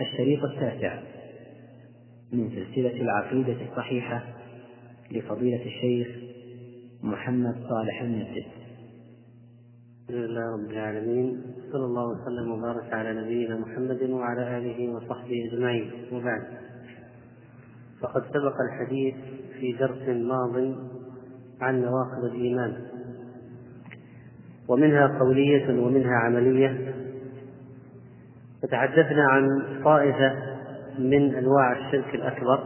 الشريط التاسع من سلسلة العقيدة الصحيحة لفضيلة الشيخ محمد صالح المسجد الحمد لله رب العالمين صلى الله وسلم وبارك على نبينا محمد وعلى آله وصحبه أجمعين. وبعد فقد سبق الحديث في درس ماض عن نواقض الإيمان ومنها قولية ومنها عملية. فتحدثنا عن طائفة من أنواع الشرك الأكبر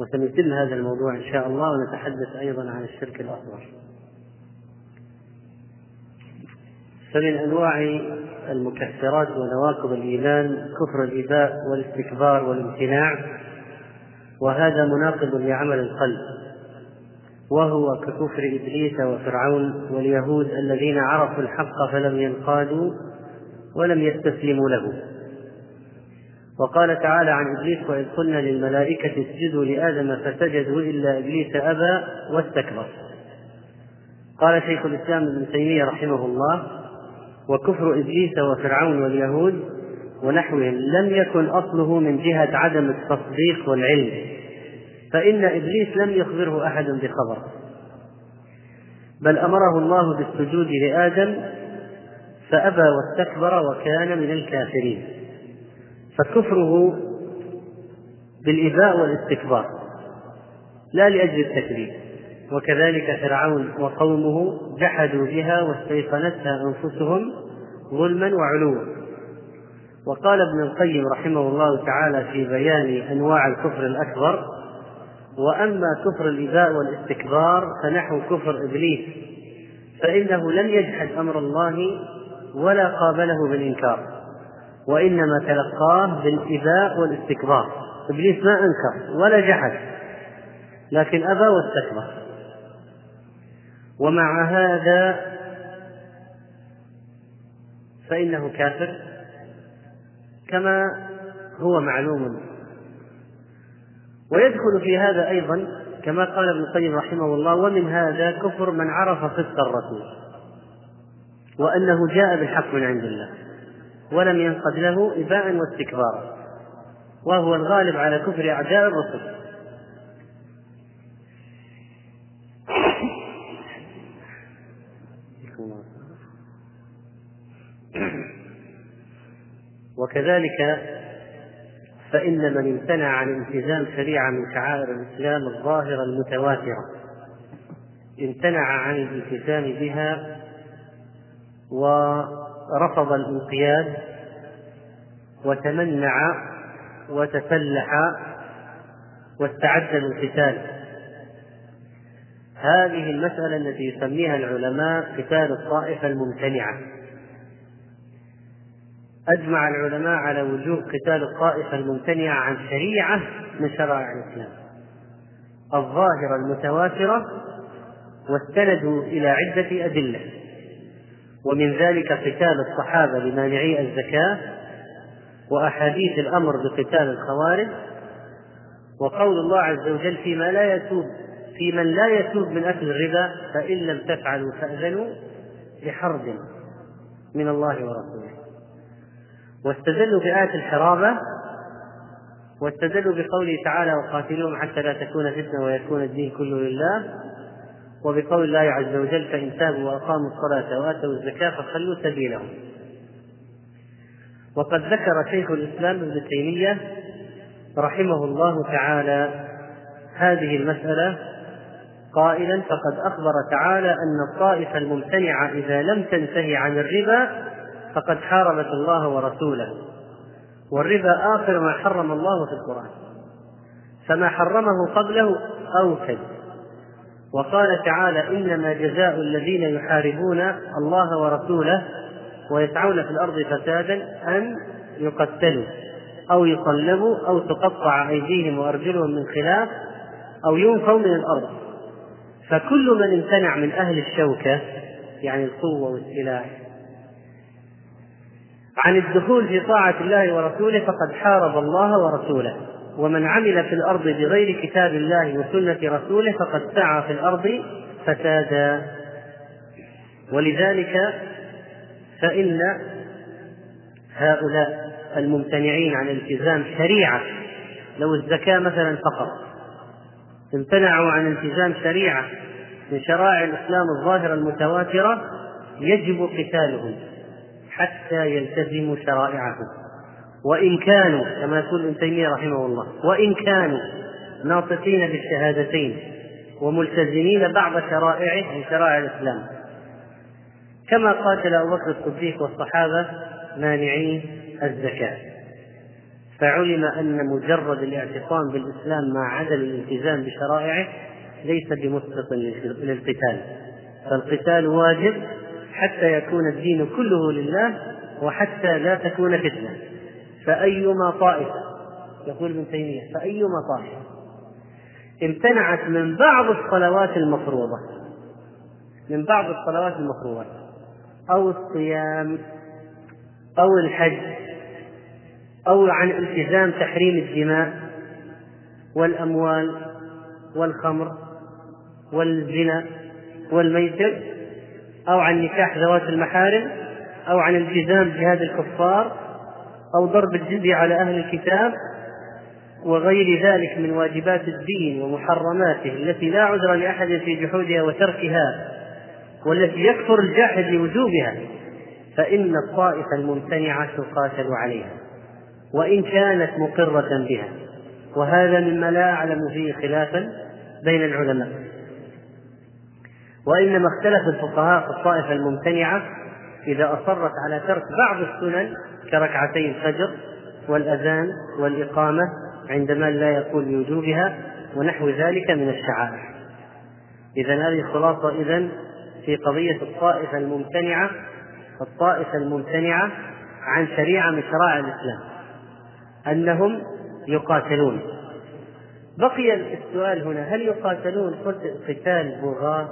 وسنتم هذا الموضوع إن شاء الله ونتحدث أيضا عن الشرك الأصغر. فمن أنواع المكفرات ونواقض الإيمان كفر الإباء والاستكبار والامتناع وهذا مناقض لعمل القلب وهو ككفر إبليس وفرعون واليهود الذين عرفوا الحق فلم ينقادوا ولم يستسلموا له. وقال تعالى عن إبليس وإذ قلنا للملائكة اسجدوا لآدم فسجدوا إلا إبليس أبى واستكبر. قال شيخ الإسلام ابن تيمية رحمه الله وكفر إبليس وفرعون واليهود ونحوهم لم يكن أصله من جهة عدم التصديق والعلم فإن إبليس لم يخبره أحد بخبر بل أمره الله بالسجود لآدم فأبى واستكبر وكان من الكافرين. فكفره بالإباء والاستكبار لا لأجل التكذيب. وكذلك فرعون وقومه جحدوا بها واستيقنتها أنفسهم ظلما وعلوا. وقال ابن القيم رحمه الله تعالى في بيان أنواع الكفر الأكبر وأما كفر الإباء والاستكبار فنحو كفر إبليس فإنه لم يجحد أمر الله ولا قابله بالإنكار وإنما تلقاه بالإباء والاستكبار. إبليس ما أنكر ولا جحد لكن أبى واستكبر. ومع هذا فإنه كافر كما هو معلوم. ويدخل في هذا أيضا كما قال ابن القيم رحمه الله ومن هذا كفر من عرف صدق الرسول. وأنه جاء بالحق من عند الله ولم ينقد له إباء واستكبارا وهو الغالب على كفر أعداء الرسل. وكذلك فإن من امتنع عن التزام شريعة من شعائر الإسلام الظاهرة المتواترة امتنع عن الالتزام بها ورفض الانقياد وتمنع وتسلح واستعد للقتال. هذه المسألة التي يسميها العلماء قتال الطائفة الممتنعة. أجمع العلماء على وجوب قتال الطائفة الممتنعة عن شريعة من شرائع الإسلام. الظاهرة المتواترة واستندوا إلى عدة أدلة. ومن ذلك قتال الصحابة لمانعي الزكاة وأحاديث الأمر بقتال الخوارج. وقول الله عز وجل فيما لا يتوب في من لا يتوب من أكل الربا فإن لم تفعلوا فأذنوا بحرب من الله ورسوله. واستدلوا بآية الحرابة واستدلوا بقوله تعالى وقاتلوهم حتى لا تكون فتنة ويكون الدين كله لله. وبقول الله عز وجل فإن تابوا وأقاموا الصلاة وآتوا الزكاة فخلوا سبيلهم. وقد ذكر شيخ الإسلام ابن تيمية رحمه الله تعالى هذه المسألة قائلا فقد أخبر تعالى أن الطائفة الممتنعة إذا لم تنتهي عن الربا فقد حاربت الله ورسوله. والربا آخر ما حرم الله في القرآن. فما حرمه قبله أوكد وقال تعالى إنما جزاء الذين يحاربون الله ورسوله ويسعون في الأرض فسادا أن يقتلوا أو يصلبوا أو تقطع أيديهم وأرجلهم من خلاف أو ينفوا من الأرض. فكل من امتنع من أهل الشوكة يعني القوة والسلاح عن الدخول في طاعة الله ورسوله فقد حارب الله ورسوله. ومن عمل في الأرض بغير كتاب الله وسنة رسوله فقد سعى في الأرض فسادا. ولذلك فإن هؤلاء الممتنعين عن التزام شريعة لو الزكاة مثلا فقط امتنعوا عن التزام شريعة من شرائع الإسلام الظاهرة المتواترة يجب قتالهم حتى يلتزموا شرائعه وإن كانوا كما يقول ابن تيمية رحمه الله وإن كانوا ناطقين بالشهادتين وملتزمين بعض شرائعه من شرائع الإسلام. كما قاتل أبو بكر الصديق والصحابة مانعي الزكاة. فعلم أن مجرد الاعتصام بالإسلام مع عدم الالتزام بشرائعه ليس بمسقط للقتال. فالقتال واجب حتى يكون الدين كله لله وحتى لا تكون فتنة. فأيما طائفة يقول ابن تيمية فأيما طائفة؟ امتنعت من بعض الصلوات المفروضة. من بعض الصلوات المفروضة. أو الصيام أو الحج أو عن التزام تحريم الدماء والأموال والخمر والزنا والميسر أو عن نكاح ذوات المحارم أو عن التزام جهاد الكفار أو ضرب الجزية على أهل الكتاب وغير ذلك من واجبات الدين ومحرماته التي لا عذر لأحد في جحودها وتركها والتي يكفر الجاحد لوجوبها فإن الطائفة الممتنعة تقاتل عليها وإن كانت مقرة بها وهذا مما لا أعلم فيه خلافا بين العلماء. وإنما اختلف الفقهاء في الطائفة الممتنعة إذا أصرت على ترك بعض السنن كركعتي الفجر والأذان والإقامة عندما لا يقول بوجوبها ونحو ذلك من الشعائر. إذا هذه خلاصة إذا في قضية الطائفة الممتنعة الطائفة الممتنعة عن شريعة من شرائع الإسلام أنهم يقاتلون. بقي السؤال هنا هل يقاتلون قتال بغاة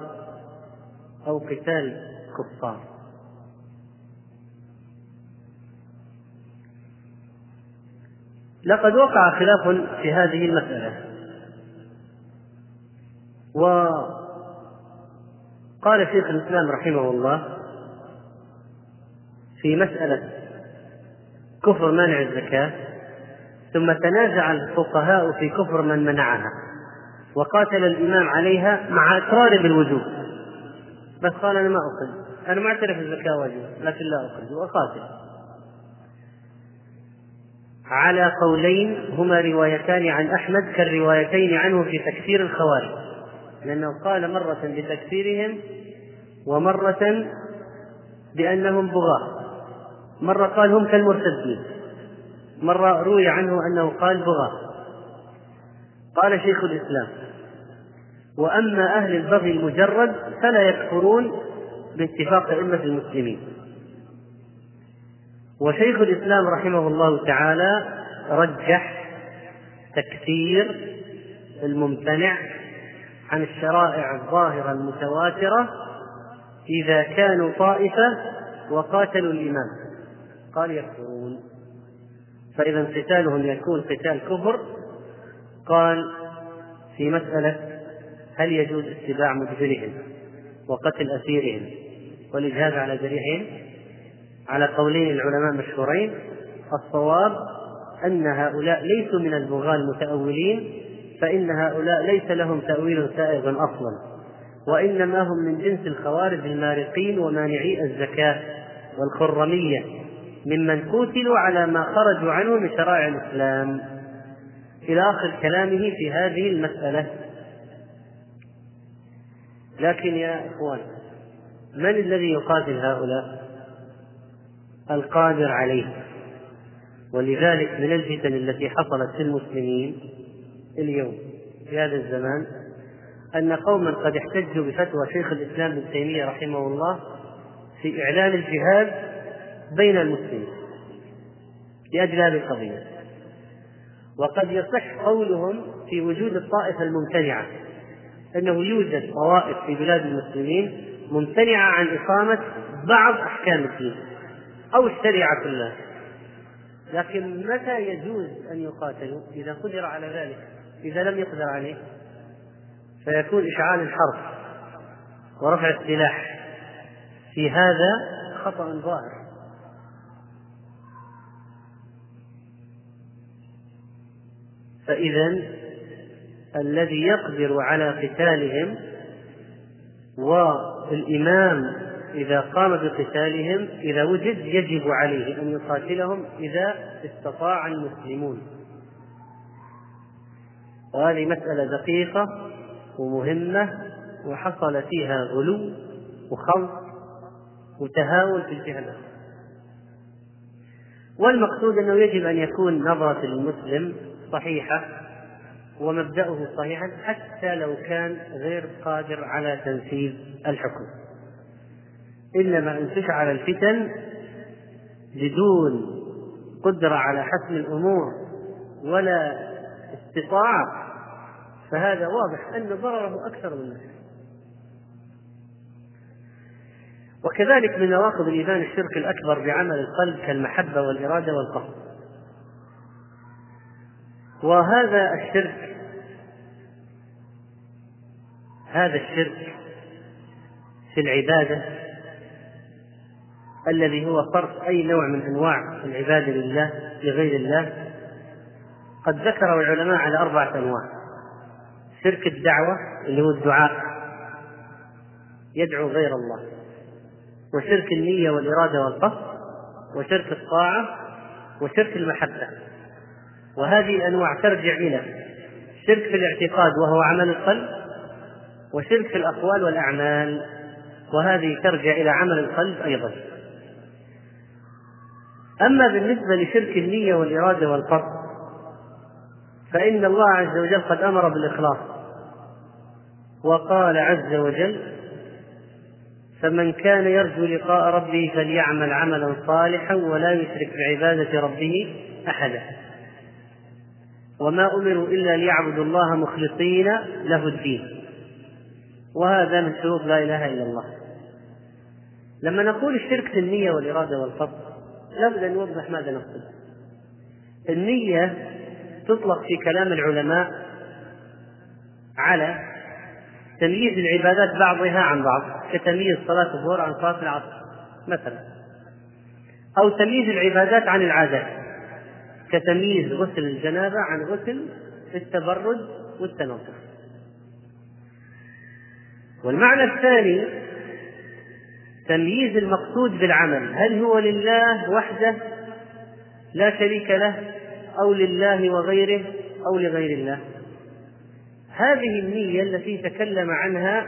أو قتال كفار؟ لقد وقع خلاف في هذه المسألة. وقال شيخ الإسلام رحمه الله في مسألة كفر مانع الزكاة ثم تنازع الفقهاء في كفر من منعها وقاتل الإمام عليها مع إقرار بالوجوب. بس قال أنا ما أخذ أنا ما أعترف الزكاة واجبة لكن لا أخذ وأقاتل على قولين هما روايتان عن أحمد كالروايتين عنه في تكفير الخوارج. لأنه قال مرة بتكفيرهم ومرة بأنهم بغاة. مرة قال هم كالمرتدين. مرة روي عنه أنه قال بغاة. قال شيخ الإسلام وأما أهل البغي المجرد فلا يكفرون باتفاق أئمة المسلمين. وشيخ الإسلام رحمه الله تعالى رجح تكفير الممتنع عن الشرائع الظاهرة المتواترة إذا كانوا طائفة وقاتلوا الإمام. قال يكفرون. فإذا قتالهم يكون قتال كفر. قال في مسألة هل يجوز اتباع مجبرهم وقتل أسيرهم والإجهاز على جريحهم؟ على قولين العلماء مشهورين الصواب أن هؤلاء ليسوا من البغاة المتأولين فإن هؤلاء ليس لهم تأويل سائغ أصلا وإنما هم من جنس الخوارج المارقين ومانعي الزكاة والخرمية ممن قتلوا على ما خرجوا عنه من شرائع الإسلام. إلى آخر كلامه في هذه المسألة. لكن يا إخوان من الذي يقاتل هؤلاء؟ القادر عليه. ولذلك من الفتن التي حصلت في المسلمين اليوم في هذا الزمان أن قوما قد احتجوا بفتوى شيخ الإسلام ابن تيمية رحمه الله في إعلان الجهاد بين المسلمين لأجل هذه القضية. وقد يصح قولهم في وجود الطائفة الممتنعة أنه يوجد طوائف في بلاد المسلمين ممتنعة عن إقامة بعض أحكام الدين. أو الشريعة كلها لكن متى يجوز أن يقاتلوا؟ إذا قدر على ذلك إذا لم يقدر عليه فيكون إشعال الحرب ورفع السلاح. في هذا خطأ ظاهر. فإذا الذي يقدر على قتالهم والإمام إذا قام بقتالهم إذا وجد يجب عليه أن يقاتلهم إذا استطاع المسلمون. وهذه مسألة دقيقة ومهمة وحصل فيها غلو وخلط وتهاون في الجهة الأخرى والمقصود أنه يجب أن يكون نظرة المسلم صحيحة ومبدأه صحيحا حتى لو كان غير قادر على تنفيذ الحكم. إنما إن تشعل الفتن بدون قدرة على حسم الأمور ولا استطاعة فهذا واضح أن ضرره أكثر من نفسه. وكذلك من نواقض الإيمان الشرك الأكبر بعمل القلب كالمحبة والإرادة والقصد وهذا الشرك هذا الشرك في العبادة الذي هو صرف أي نوع من أنواع العبادة لله لغير الله. قد ذكره العلماء على أربعة أنواع. شرك الدعوة اللي هو الدعاء يدعو غير الله. وشرك النية والإرادة والقصد وشرك الطاعة وشرك المحبة. وهذه الأنواع ترجع إلى شرك في الاعتقاد وهو عمل القلب وشرك في الأقوال والأعمال. وهذه ترجع إلى عمل القلب أيضا. أما بالنسبة لشرك النية والإرادة والقصد فإن الله عز وجل قد أمر بالإخلاص. وقال عز وجل فمن كان يرجو لقاء ربه فليعمل عملا صالحا ولا يشرك بعبادة ربه أحدا. وما أمروا إلا ليعبدوا الله مخلصين له الدين. وهذا من شروط لا إله إلا الله. لما نقول الشرك في النية والإرادة والقصد لابد أن نوضح ماذا نقصد. النية تطلق في كلام العلماء على تمييز العبادات بعضها عن بعض كتمييز صلاة الظهر عن صلاة العصر مثلا أو تمييز العبادات عن العادات كتمييز غسل الجنابة عن غسل التبرج والتنظف. والمعنى الثاني تمييز المقصود بالعمل. هل هو لله وحده لا شريك له أو لله وغيره أو لغير الله؟ هذه النية التي تكلم عنها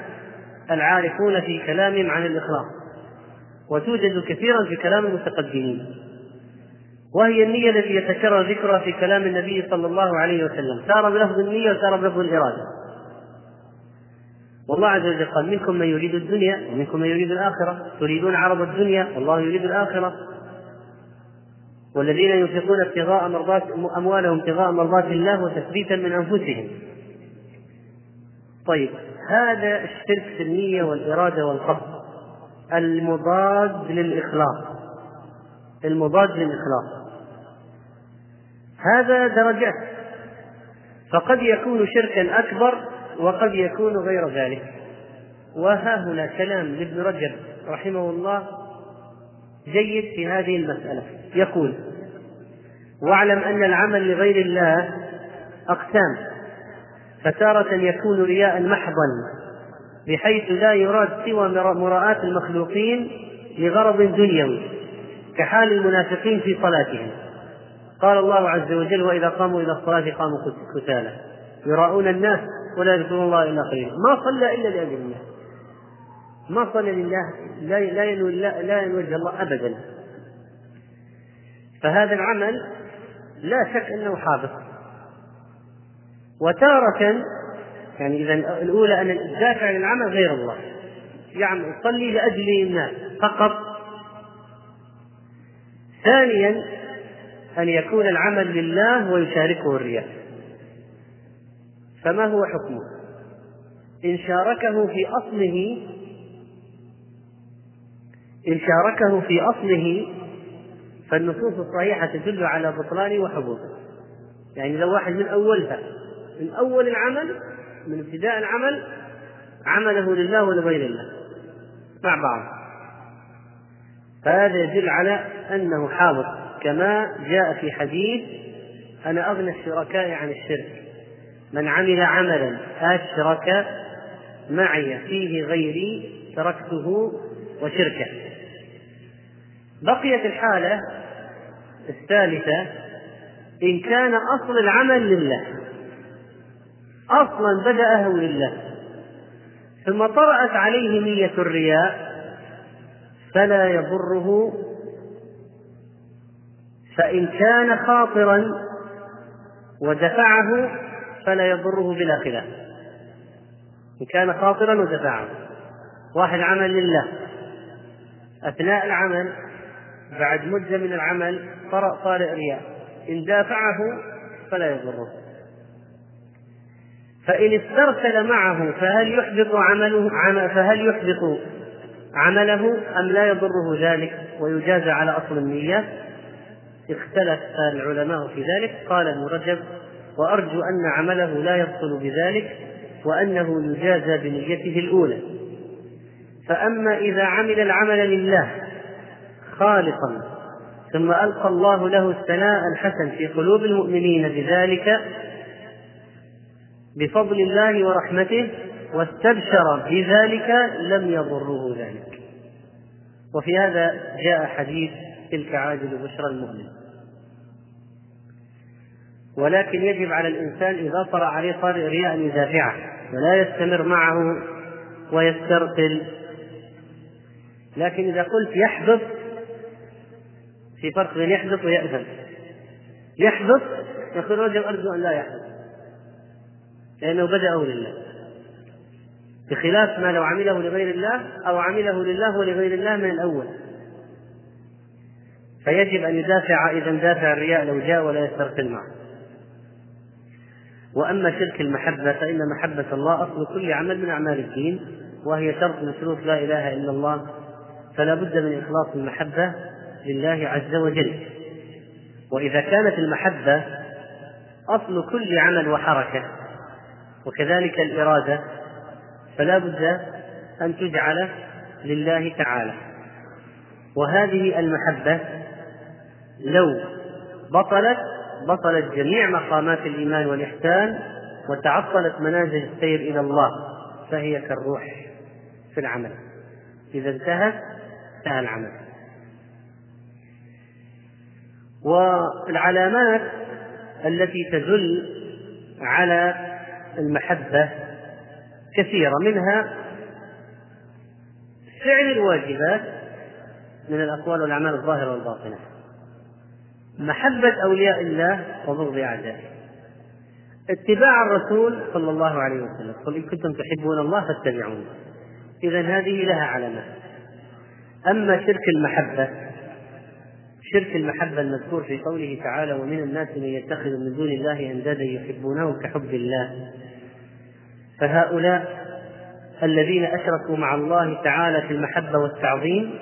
العارفون في كلامهم عن الإخلاص وتوجد كثيرا في كلام المتقدمين. وهي النية التي يتكرر ذكرها في كلام النبي صلى الله عليه وسلم. تارة بلفظ النية وتارة بلفظ الإرادة. والله عز وجل قال منكم من يريد الدنيا ومنكم من يريد الآخرة. تريدون عرض الدنيا والله يريد الآخرة. والذين ينفقون ابتغاء مرضات أموالهم ابتغاء مرضات الله وتثبيتا من أنفسهم. طيب هذا الشرك في النية والإرادة والقصد المضاد للإخلاص. المضاد للإخلاص. هذا درجات. فقد يكون شركا أكبر وقد يكون غير ذلك. وها هنا كلام لابن رجب رحمه الله جيد في هذه المسألة. يقول واعلم أن العمل لغير الله أقسام فتارة يكون رياء محضا بحيث لا يراد سوى مراءاة المخلوقين لغرض دنيوي كحال المنافقين في صلاتهم. قال الله عز وجل وإذا قاموا إلى الصلاة قاموا كسالى يراؤون الناس ولا يذكرون الله إلا قليلا. ما صلى إلا لأجل الله. ما صلى لله لا لا ينوي لا ينوي الله ابدا. فهذا العمل لا شك إنه حابط وتارة يعني إذا الأولى أن الدافع للعمل غير الله. يعني يصلي لأجل الناس فقط. ثانيا أن يكون العمل لله ويشاركه الرياء. فما هو حكمه؟ إن شاركه في أصله إن شاركه في أصله فالنصوص الصحيحة تدل على بطلانه وحبوطه يعني لو واحد من أولها من أول العمل من ابتداء العمل عمله لله ولغير الله مع بعض. فهذا يدل على أنه حاضر. كما جاء في حديث أنا أغنى الشركاء عن الشرك. من عمل عملا أشرك معي فيه غيري تركته وشركه. بقيت الحالة الثالثة إن كان أصل العمل لله. أصلا بدأه لله. ثم طرأت عليه نية الرياء فلا يضره. فإن كان خاطرا ودفعه فلا يضره بلا خلاف. إن كان خاطرا ودفعه واحد عمل لله. أثناء العمل بعد مدة من العمل طرأ طارئ رياء. إن دافعه فلا يضره. فإن استرسل معه فهل يحبط عمله فهل يحبط عمله أم لا يضره ذلك؟ ويجازى على أصل النية. اختلف العلماء في ذلك. قال ابن رجب وأرجو أن عمله لا يبطل بذلك وأنه يجازى بنيته الأولى. فأما إذا عمل العمل لله خالصا ثم ألقى الله له الثناء الحسن في قلوب المؤمنين بذلك بفضل الله ورحمته واستبشر بذلك لم يضره ذلك. وفي هذا جاء حديث تلك عاجل بشرى المؤمن. ولكن يجب على الإنسان إذا طرأ عليه طارئ رياء أن يدافعه ولا يستمر معه ويسترسل. لكن إذا قلت يحدث في فرق بين يحدث ويأذن. يحدث يقول رجل أرجو أن لا يحدث لأنه بدأه لله. بخلاف ما لو عمله لغير الله أو عمله لله ولغير الله من الأول. فيجب أن يدافع إذا دافع الرياء لو جاء ولا يسترسل معه. وأما شرك المحبة فإن محبة الله أصل كل عمل من أعمال الدين وهي شرط من شروط لا إله إلا الله فلا بد من إخلاص المحبة لله عز وجل. وإذا كانت المحبة أصل كل عمل وحركة وكذلك الإرادة فلا بد أن تجعل لله تعالى. وهذه المحبة لو بطلت بطلت جميع مقامات الإيمان والإحسان وتعطلت منازل السير إلى الله فهي كالروح في العمل. إذا انتهت انتهى العمل. والعلامات التي تدل على المحبة كثيرة منها فعل الواجبات من الأقوال والأعمال الظاهرة والباطنة. محبة أولياء الله وبغض أعدائه اتباع الرسول صلى الله عليه وسلم. قل إن كنتم تحبون الله فاتبعوني إذا هذه لها علامات أما شرك المحبة شرك المحبة المذكور في قوله تعالى ومن الناس من يتخذ من دون الله أندادا يحبونهم كحب الله فهؤلاء الذين أشركوا مع الله تعالى في المحبة والتعظيم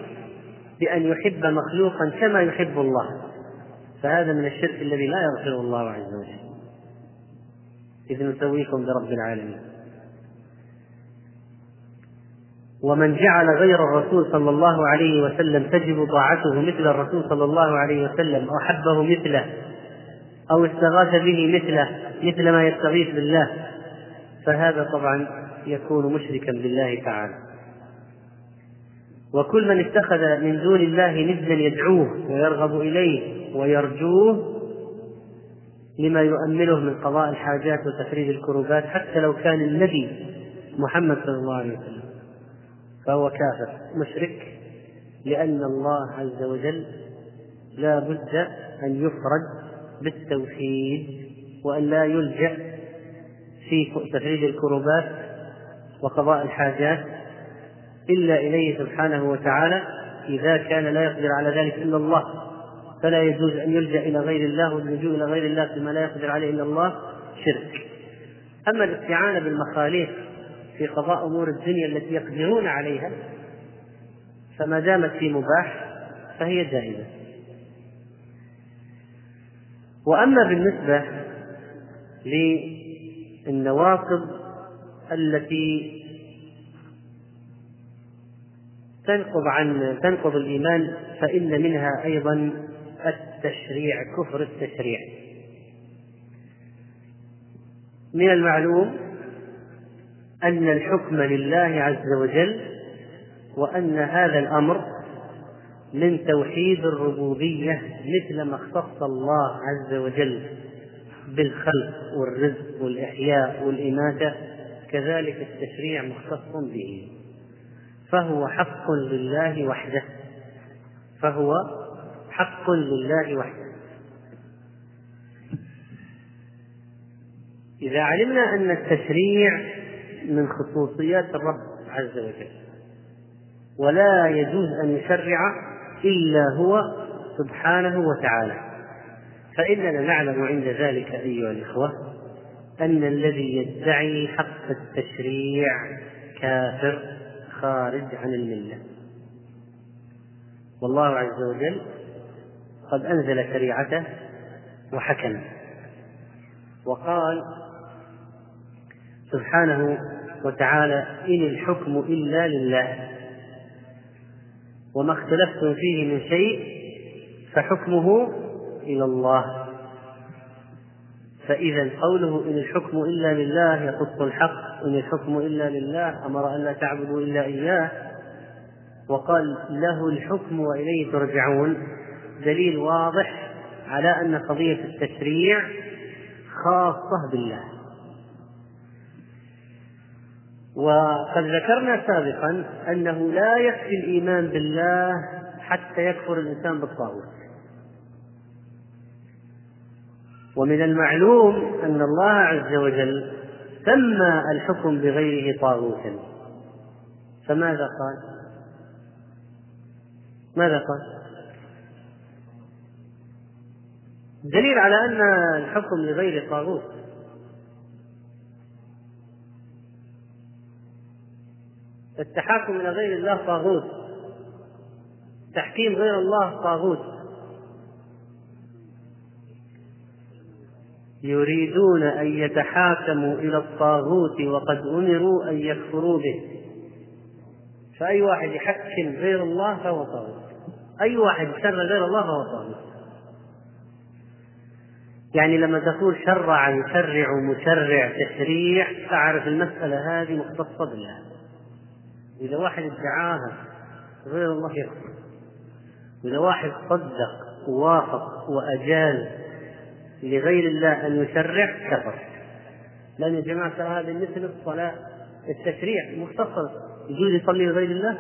بأن يحب مخلوقا كما يحب الله. فهذا من الشرك الذي لا يغفره الله عز وجل. إذ نسويكم برب العالمين. ومن جعل غير الرسول صلى الله عليه وسلم تجب طاعته مثل الرسول صلى الله عليه وسلم أو حبه مثله أو استغاث به مثله مثل ما يستغيث بالله فهذا طبعا يكون مشركا بالله تعالى. وكل من اتخذ من دون الله ندا يدعوه ويرغب إليه ويرجوه لما يؤمله من قضاء الحاجات وتفريج الكروبات حتى لو كان النبي محمد صلى الله عليه وسلم. فهو كافر مشرك لأن الله عز وجل لا بد أن يفرد بالتوحيد وأن لا يلجأ في تفريج الكروبات وقضاء الحاجات إلا إليه سبحانه وتعالى إذا كان لا يقدر على ذلك إلا الله. فلا يجوز أن يلجأ إلى غير الله واللجوء إلى غير الله فيما لا يقدر عليه إلا الله شرك. أما الاستعانة بالمخاليق في قضاء أمور الدنيا التي يقدرون عليها فما دامت في مباح فهي جائزة. وأما بالنسبة للنواقض التي تنقض عن تنقض الإيمان فإن منها أيضا التشريع كفر التشريع. من المعلوم أن الحكم لله عز وجل وأن هذا الأمر من توحيد الربوبية مثل ما اختص الله عز وجل بالخلق والرزق والإحياء والإماتة كذلك التشريع مختص به. فهو حق لله وحده. فهو حق لله وحده. إذا علمنا أن التشريع من خصوصيات الرب عز وجل ولا يجوز أن يشرع إلا هو سبحانه وتعالى. فإننا نعلم عند ذلك أيها الإخوة أن الذي يدعي حق التشريع كافر خارج عن الملة. والله عز وجل قد أنزل شريعته وحكم. وقال سبحانه وتعالى إن الحكم إلا لله. وما اختلفتم فيه من شيء فحكمه إلى الله. فإذا قوله إن الحكم إلا لله يقص الحق إن الحكم إلا لله أمر أن لا تعبدوا إلا إياه. وقال له الحكم وإليه ترجعون. دليل واضح على أن قضية التشريع خاصة بالله وقد ذكرنا سابقا أنه لا يكفي الإيمان بالله حتى يكفر الإنسان بالطاغوت ومن المعلوم أن الله عز وجل سمى الحكم بغيره طاغوتا فماذا قال؟ ماذا قال؟ دليل على أن الحكم لغير طاغوت التحاكم إلى غير الله طاغوت. تحكيم غير الله طاغوت. يريدون أن يتحاكموا إلى الطاغوت وقد أمروا أن يكفروا به. فأي واحد يحكم غير الله فهو طاغوت. أي واحد يشرع غير الله فهو طاغوت. يعني لما تقول شرع يشرع مشرع تشريع فاعرف المسألة هذه مختصة بالله. إذا واحد ادعاها غير الله يكفر إذا واحد صدق ووافق وأجاز لغير الله أن يشرع كفر. لأن يا جماعة هذه مثل الصلاة التشريع مختصر. يجوز يصلي لغير الله؟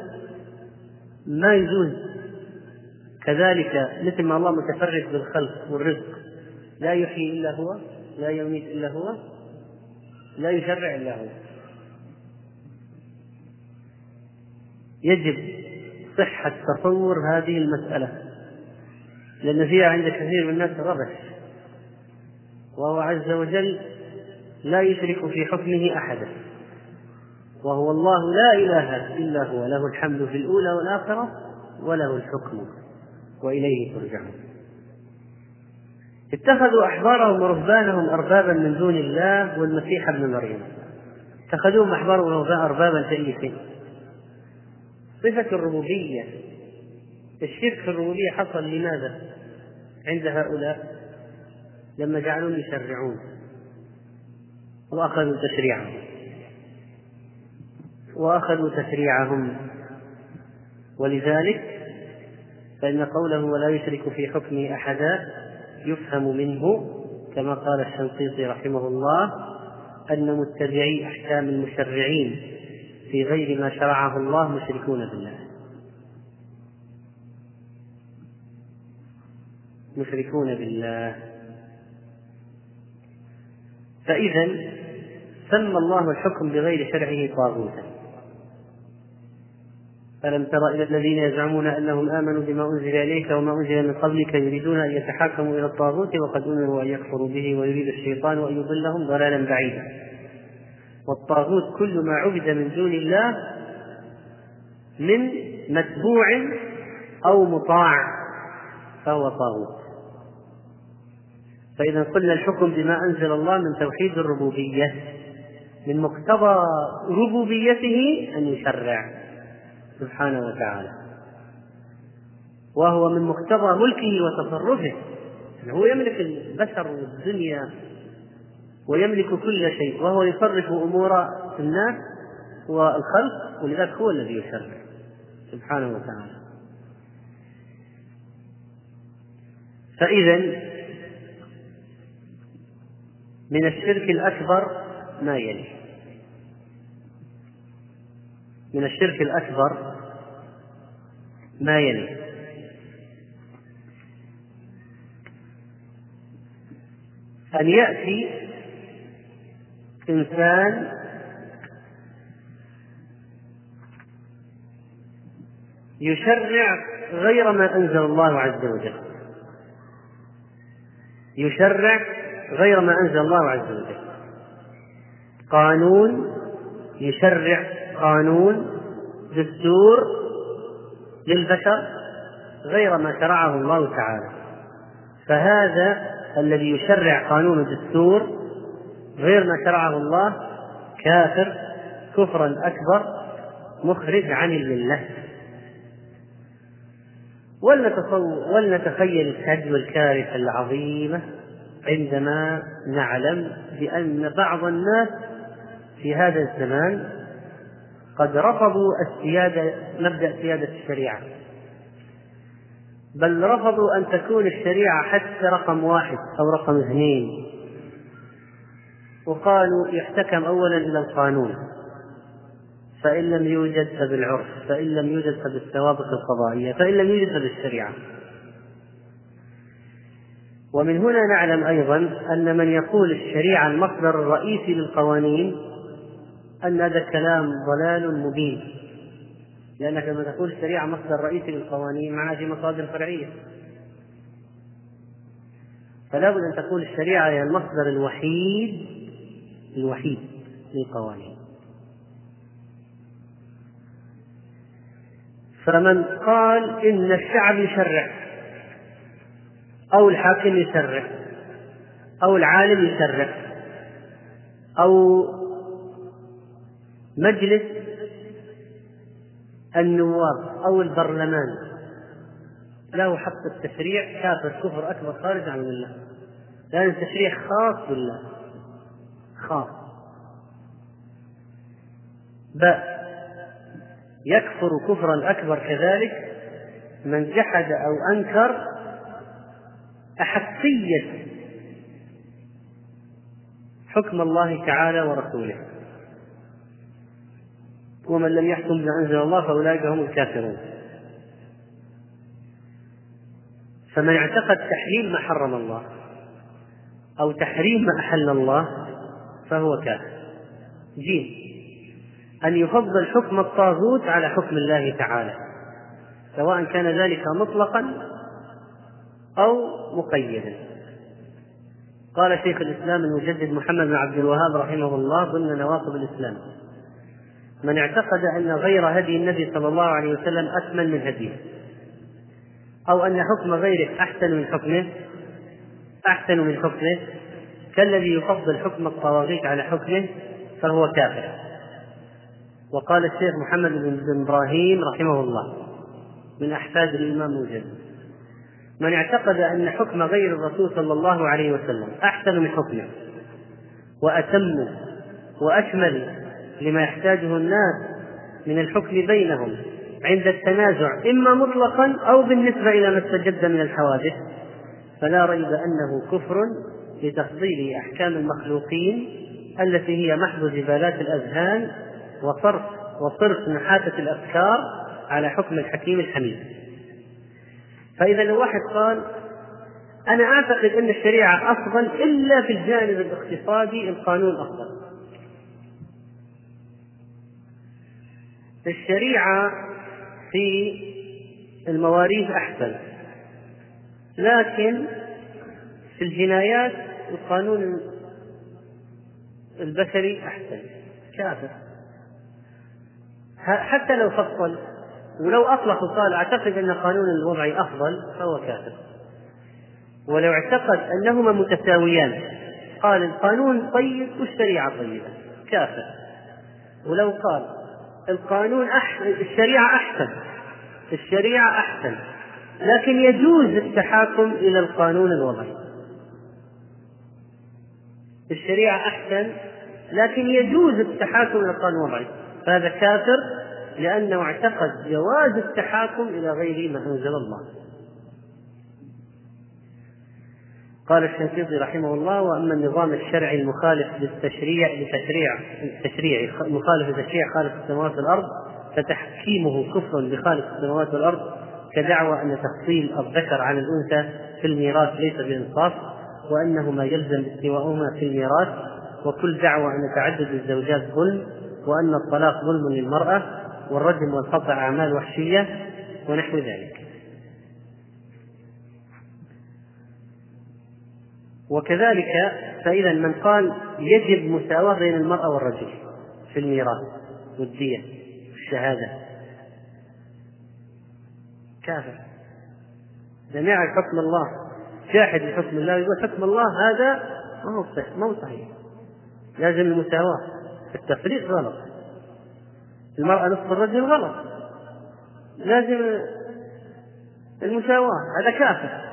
ما يجوز. كذلك مثل ما الله متفرد بالخلق والرزق. لا يحيي إلا هو لا يميت إلا هو لا يشرع إلا هو. يجب صحة تصور هذه المسألة لأن فيها عند كثير من الناس ربش وهو عز وجل لا يشرك في حكمه أحدا. وهو الله لا إله إلا هو له الحمد في الأولى والآخرة وله الحكم وإليه ترجعون. اتخذوا أحبارهم ورهبانهم أربابا من دون الله والمسيح ابن مريم. اتخذوهم أحبارهم أربابا شيء. صفة الربوبية الشرك في الربوبية حصل لماذا؟ عند هؤلاء لما جعلهم يشرعون وأخذوا تشريعهم. وأخذوا تشريعهم. ولذلك فإن قوله ولا يشرك في حكمه أحدا يفهم منه كما قال الشنقيطي رحمه الله أن متبعي أحكام المشرعين في غير ما شرعه الله مشركون بالله. مشركون بالله. فإذا سمى الله الحكم بغير شرعه طاغوتا. ألم تر إلى الذين يزعمون أنهم آمنوا بما أنزل إليك وما أنزل من قبلك يريدون أن يتحاكموا إلى الطاغوت وقد أمروا أن يكفروا به ويريد الشيطان أن يضلهم ضلالا بعيدا. والطاغوت كل ما عبد من دون الله من متبوع أو مطاع فهو طاغوت. فإذا قلنا الحكم بما أنزل الله من توحيد الربوبية من مقتضى ربوبيته أن يشرع. سبحانه وتعالى. وهو من مقتضى ملكه وتصرفه. هو يملك البشر والدنيا ويملك كل شيء وهو يصرف أمور الناس والخلق ولذلك هو الذي يشرع سبحانه وتعالى. فإذا من الشرك الأكبر ما يلي. من الشرك الأكبر ما يلي. أن يأتي إنسان يشرع غير ما أنزل الله عز وجل. يشرع غير ما أنزل الله عز وجل. قانون يشرع قانون دستور للبشر غير ما شرعه الله تعالى. فهذا الذي يشرع قانون الدستور غير ما شرعه الله كافر كفرا أكبر مخرج عن الملة. ولنتخيل الكد والكارثة العظيمة عندما نعلم بأن بعض الناس في هذا الزمان قد رفضوا السيادة مبدأ سيادة الشريعة. بل رفضوا أن تكون الشريعة حتى رقم واحد أو رقم اثنين. وقالوا يحتكم أولا إلى القانون. فإن لم يوجد فبالعرف فإن لم يوجد فبالثوابت القضائية فإن لم يوجد فبالشريعة. ومن هنا نعلم أيضا أن من يقول الشريعة المصدر الرئيسي للقوانين أن هذا الكلام ضلال مبين. لأنك لما تقول الشريعة مصدر رئيسي للقوانين معها في مصادر فرعية. فلا بد أن تقول الشريعة هي المصدر الوحيد الوحيد للقوانين. فمن قال إن الشعب يشرع أو الحاكم يشرع أو العالم يشرع أو مجلس النواب أو البرلمان. له حق التشريع كافر كفر أكبر خارج عن الله. لأن التشريع خاص بالله. خاص. باء يكفر كفرا أكبر كذلك من جحد أو أنكر أحقية حكم الله تعالى ورسوله. ومن لم يحكم بما أنزل الله فأولئك هم الكافرون. فمن اعتقد تحليل ما حرم الله أو تحريم ما أحل الله فهو كافر. جيم أن يفضل حكم الطاغوت على حكم الله تعالى سواء كان ذلك مطلقا أو مقيدا. قال شيخ الإسلام المجدد محمد بن عبد الوهاب رحمه الله ضمن نواقض الإسلام من اعتقد أن غير هدي النبي صلى الله عليه وسلم أكمل من هديه أو أن حكم غيره أحسن من حكمه أحسن من حكمه كالذي يفضل حكم الطواغيت على حكمه فهو كافر. وقال الشيخ محمد بن إبراهيم رحمه الله من أحفاد الإمام المجدد من اعتقد أن حكم غير الرسول صلى الله عليه وسلم أحسن من حكمه وأتم وأشمل لما يحتاجه الناس من الحكم بينهم عند التنازع إما مطلقا أو بالنسبة إلى ما استجد من الحوادث فلا ريب أنه كفر لتفضيل أحكام المخلوقين التي هي محض جبالات الأذهان وصرف وصرف نحاتة الأفكار على حكم الحكيم الحميد. فإذا لو واحد قال أنا أعتقد أن الشريعة أفضل إلا في الجانب الاقتصادي القانون أفضل. الشريعة في المواريث أحسن. لكن في الجنايات القانون البشري أحسن. كافر. حتى لو فصل ولو أطلق وقال أعتقد أن قانون الوضعي أفضل فهو كافر. ولو اعتقد أنهما متساويان قال القانون طيب والشريعة طيبة. كافر. ولو قال القانون أحسن الشريعة أحسن. الشريعة أحسن. لكن يجوز التحاكم إلى القانون الوضعي. الشريعة أحسن لكن يجوز التحاكم إلى القانون الوضعي. فهذا كافر لأنه اعتقد جواز التحاكم إلى غير ما أنزل الله. قال الشنقيطي رحمه الله وأما النظام الشرعي المخالف للتشريع لتشريع التشريع المخالف لتشريع خالق السماوات والأرض فتحكيمه كفر بخالق السماوات والأرض كدعوى أن تفصيل الذكر عن الأنثى في الميراث ليس بانصاف وانه ما يلزم استواؤهما في الميراث وكل دعوى أن تعدد الزوجات ظلم وأن الطلاق ظلم للمرأة والرجم والقطع أعمال وحشية ونحو ذلك. وكذلك فإذا من قال يجب مساواة بين المرأة والرجل في الميراث والدية والشهادة. كافر. جميع حكم الله. جاحد لحكم الله يقول حكم الله هذا ما هو صحيح ما هو صحيح. لازم المساواة. التفريق غلط. المرأة نصف الرجل غلط. لازم المساواة. هذا كافر.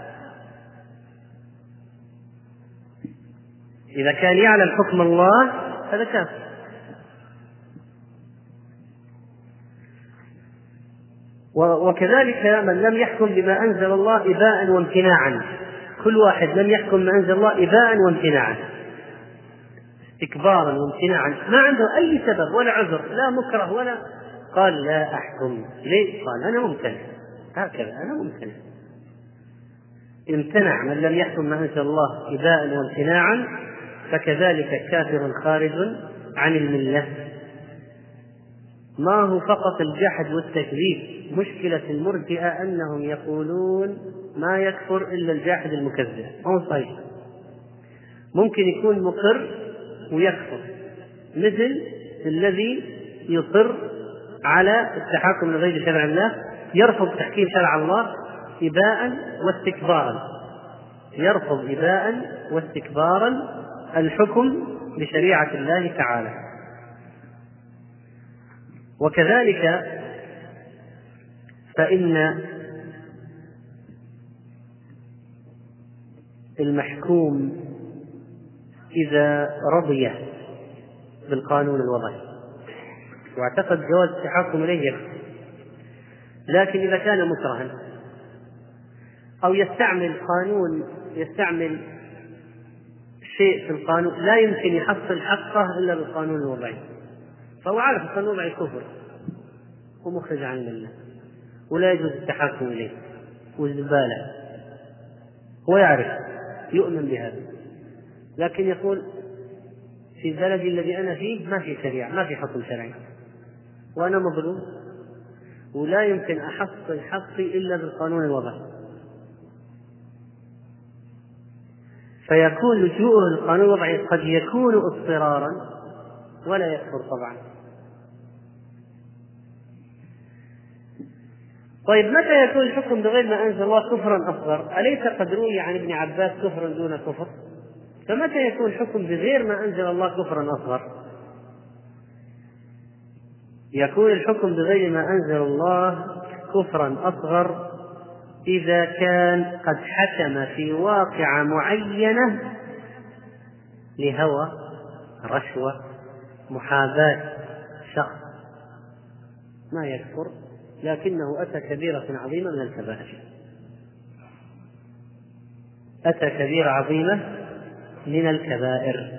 إذا كان يعلم حكم الله هذا كافر. وكذلك من لم يحكم بما أنزل الله إباء وامتناعا. كل واحد لم يحكم ما أنزل الله إباء وامتناعا. استكبارا وامتناعا. ما عنده أي سبب ولا عذر لا مكره ولا قال لا أحكم. ليه؟ قال أنا ممتنع. هكذا أنا ممتنع. امتنع من لم يحكم ما أنزل الله إباء وامتناعا. فكذلك كافر خارج عن الملة. ما هو فقط الجحد والتكذيب مشكلة المرجئة أنهم يقولون ما يكفر إلا الجاحد المكذب. هو صحيح. ممكن يكون مقر ويكفر مثل الذي يصر على التحاكم لغير شرع الله يرفض تحكيم شرع الله إباء واستكبارا. يرفض إباء واستكبارا الحكم بشريعة الله تعالى. وكذلك فإن المحكوم إذا رضي بالقانون الوضعي واعتقد جواز التحاكم إليه لكن إذا كان مكرها أو يستعمل قانون يستعمل شيء في القانون لا يمكن يحصل حقه إلا بالقانون الوضعي. فهو عارف القانون الوضعي كفر ومخرج عن الملة ولا يجوز التحاكم إليه والزباله هو يعرف يؤمن بهذا. لكن يقول في بلدي الذي أنا فيه ما في شريعة ما في حكم شرعي. وأنا مظلوم ولا يمكن أحصل حقي إلا بالقانون الوضعي. فيكون لجوءه للقانون الوضعي قد يكون اضطرارا ولا يكفر طبعا طيب متى يكون الحكم بغير ما أنزل الله كفرا أصغر؟ أليس قد روي عن ابن عباس كفر دون كفر؟ فمتى يكون الحكم بغير ما أنزل الله كفرا أصغر؟ يكون الحكم بغير ما أنزل الله كفرا أصغر إذا كان قد حكم في واقعة معينة لهوى رشوة محاباة شخص ما يكفر لكنه أتى كبيرة عظيمة من الكبائر. أتى كبيرة عظيمة من الكبائر.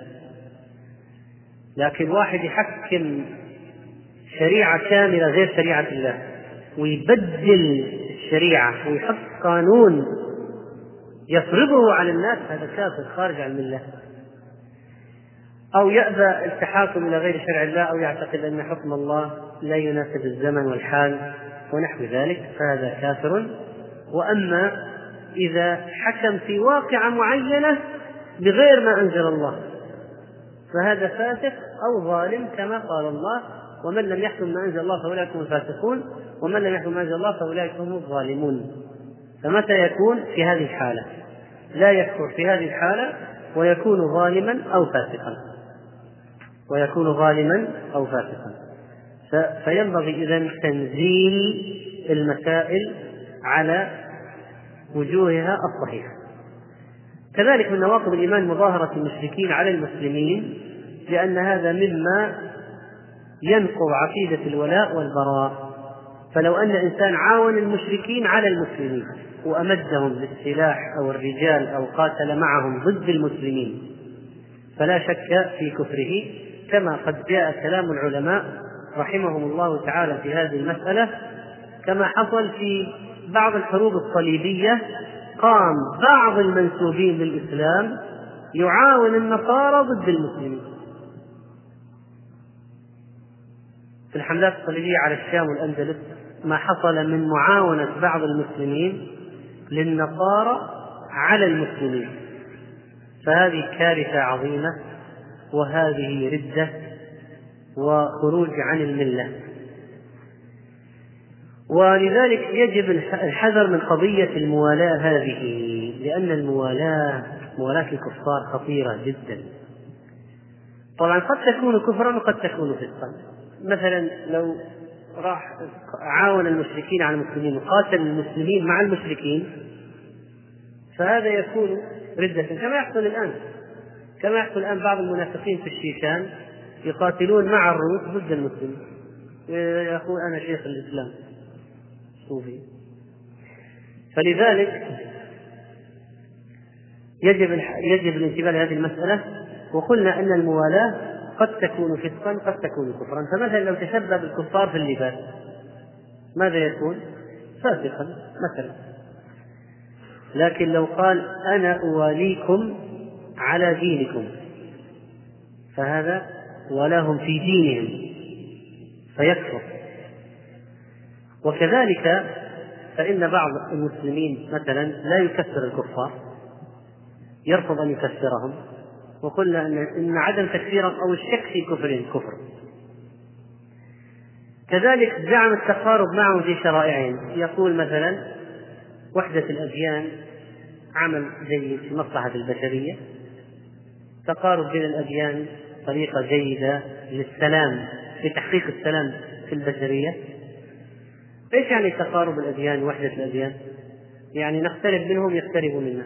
لكن واحد يحكم شريعة كاملة غير شريعة الله ويبدل الشريعة ويحط قانون يفرضه على الناس هذا كافر خارج عن الملة. أو يأبى التحاكم إلى غير شرع الله أو يعتقد أن حكم الله لا يناسب الزمن والحال ونحو ذلك فهذا كافر. وأما إذا حكم في واقعة معينة بغير ما أنزل الله فهذا فاسق أو ظالم كما قال الله ومن لم يحكم ما أنزل الله فأولئك هم الفاسقون ومن لم يحكم ما أنزل الله فأولئك هم الظالمون. فمتى يكون في هذه الحالة؟ لا يكفر في هذه الحالة ويكون ظالما أو فاسقا. ويكون ظالما أو فاسقا. فينبغي إذا تنزيل المسائل على وجوهها الصحيحة. كذلك من نواقض الإيمان مظاهرة المشركين على المسلمين لأن هذا مما ينقض عقيدة الولاء والبراء. فلو أن إنسان عاون المشركين على المسلمين وأمدهم بالسلاح أو الرجال أو قاتل معهم ضد المسلمين. فلا شك في كفره كما قد جاء كلام العلماء رحمهم الله تعالى في هذه المسألة كما حصل في بعض الحروب الصليبية قام بعض المنسوبين للإسلام يعاون النصارى ضد المسلمين. في الحملات الصليبية على الشام والأندلس ما حصل من معاونة بعض المسلمين للنصارى على المسلمين. فهذه كارثة عظيمة وهذه ردة وخروج عن الملة. ولذلك يجب الحذر من قضية الموالاة هذه لأن الموالاة موالاة الكفار خطيرة جدا. طبعا قد تكون كفرا وقد تكون فسقا. مثلا لو راح عاون المشركين على المسلمين وقاتل المسلمين مع المشركين. فهذا يكون ردة كما يحصل الآن. كما يحصل الآن بعض المنافقين في الشيشان يقاتلون مع الروس ضد المسلمين. يقول أنا شيخ الإسلام صوفي فلذلك يجب يجب الانتباه لهذه المسألة. وقلنا أن الموالاة قد تكون فسقا قد تكون كفرا. فمثلا لو تشبه بالكفار في اللباس ماذا يكون؟ فاسقا مثلا. لكن لو قال أنا أواليكم على دينكم فهذا ولاهم في دينهم فيكفر. وكذلك فإن بعض المسلمين مثلا لا يكفر الكفار يرفض أن يكفرهم. وقلنا أن إن عدم تكفيرهم أو الشك في كفرهم كفر. كذلك زعم التقارب معهم في شرائعهم. يقول مثلا وحدة الأديان عمل جيد في مصلحة البشرية. تقارب بين الأديان طريقة جيدة للسلام لتحقيق السلام في البشرية. إيش يعني تقارب الأديان وحدة الأديان؟ يعني نقترب منهم يقتربوا منا.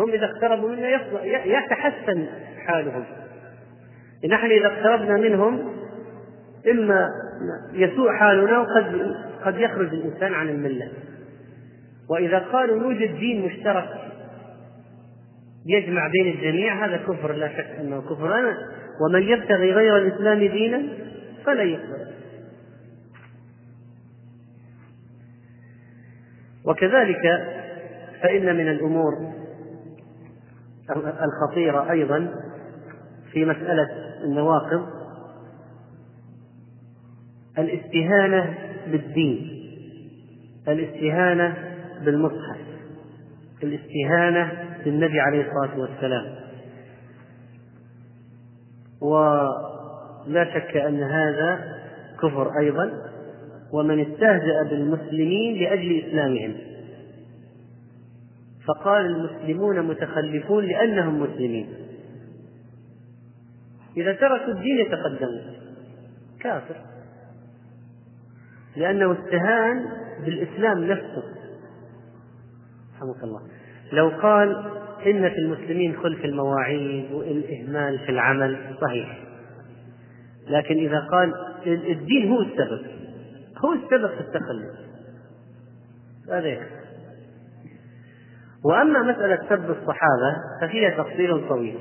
هم إذا اقتربوا منا يتحسن حالهم. نحن إذا اقتربنا منهم إما يسوء حالنا وقد قد يخرج الإنسان عن الملة. وإذا قالوا يوجد دين مشترك يجمع بين الجميع هذا كفر لا شك أنه كفر. أنا ومن يبتغي غير الإسلام دينا فلا يقبل وكذلك فإن من الأمور الخطيرة أيضا في مسألة النواقض الاستهانة بالدين الاستهانة بالمصحف الاستهانة بالنبي عليه الصلاة والسلام. ولا شك أن هذا كفر أيضا ومن استهزأ بالمسلمين لأجل إسلامهم. فقال المسلمون متخلفون لأنهم مسلمين. إذا تركوا الدين يتقدمون. كافر. لأنه استهان بالإسلام نفسه. رحمك الله. لو قال إن في المسلمين خلف المواعيد والإهمال في العمل صحيح. لكن إذا قال الدين هو السبب. هو السبب في التخلف. هذا يكفي. وأما مسألة سب الصحابة ففيها تفصيل طويل.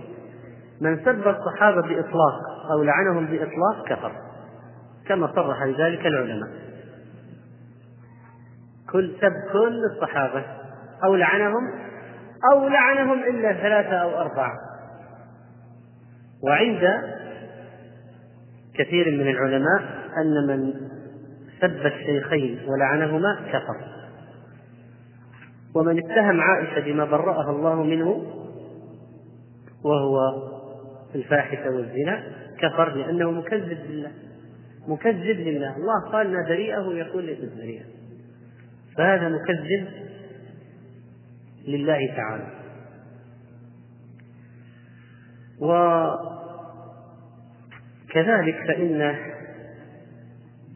من سب الصحابة بإطلاق أو لعنهم بإطلاق كفر كما صرح بذلك العلماء. كل سب كل الصحابة أو لعنهم أو لعنهم إلا ثلاثة أو أربعة. وعند كثير من العلماء أن من سب الشيخين ولعنهما كفر. ومن اتهم عائشة بما برأها الله منه وهو الفاحشة والزنا كفر لأنه مكذب بالله مكذب لله. الله قال ما بريئه يقول ليست بريئة فهذا مكذب لله تعالى. وكذلك فإن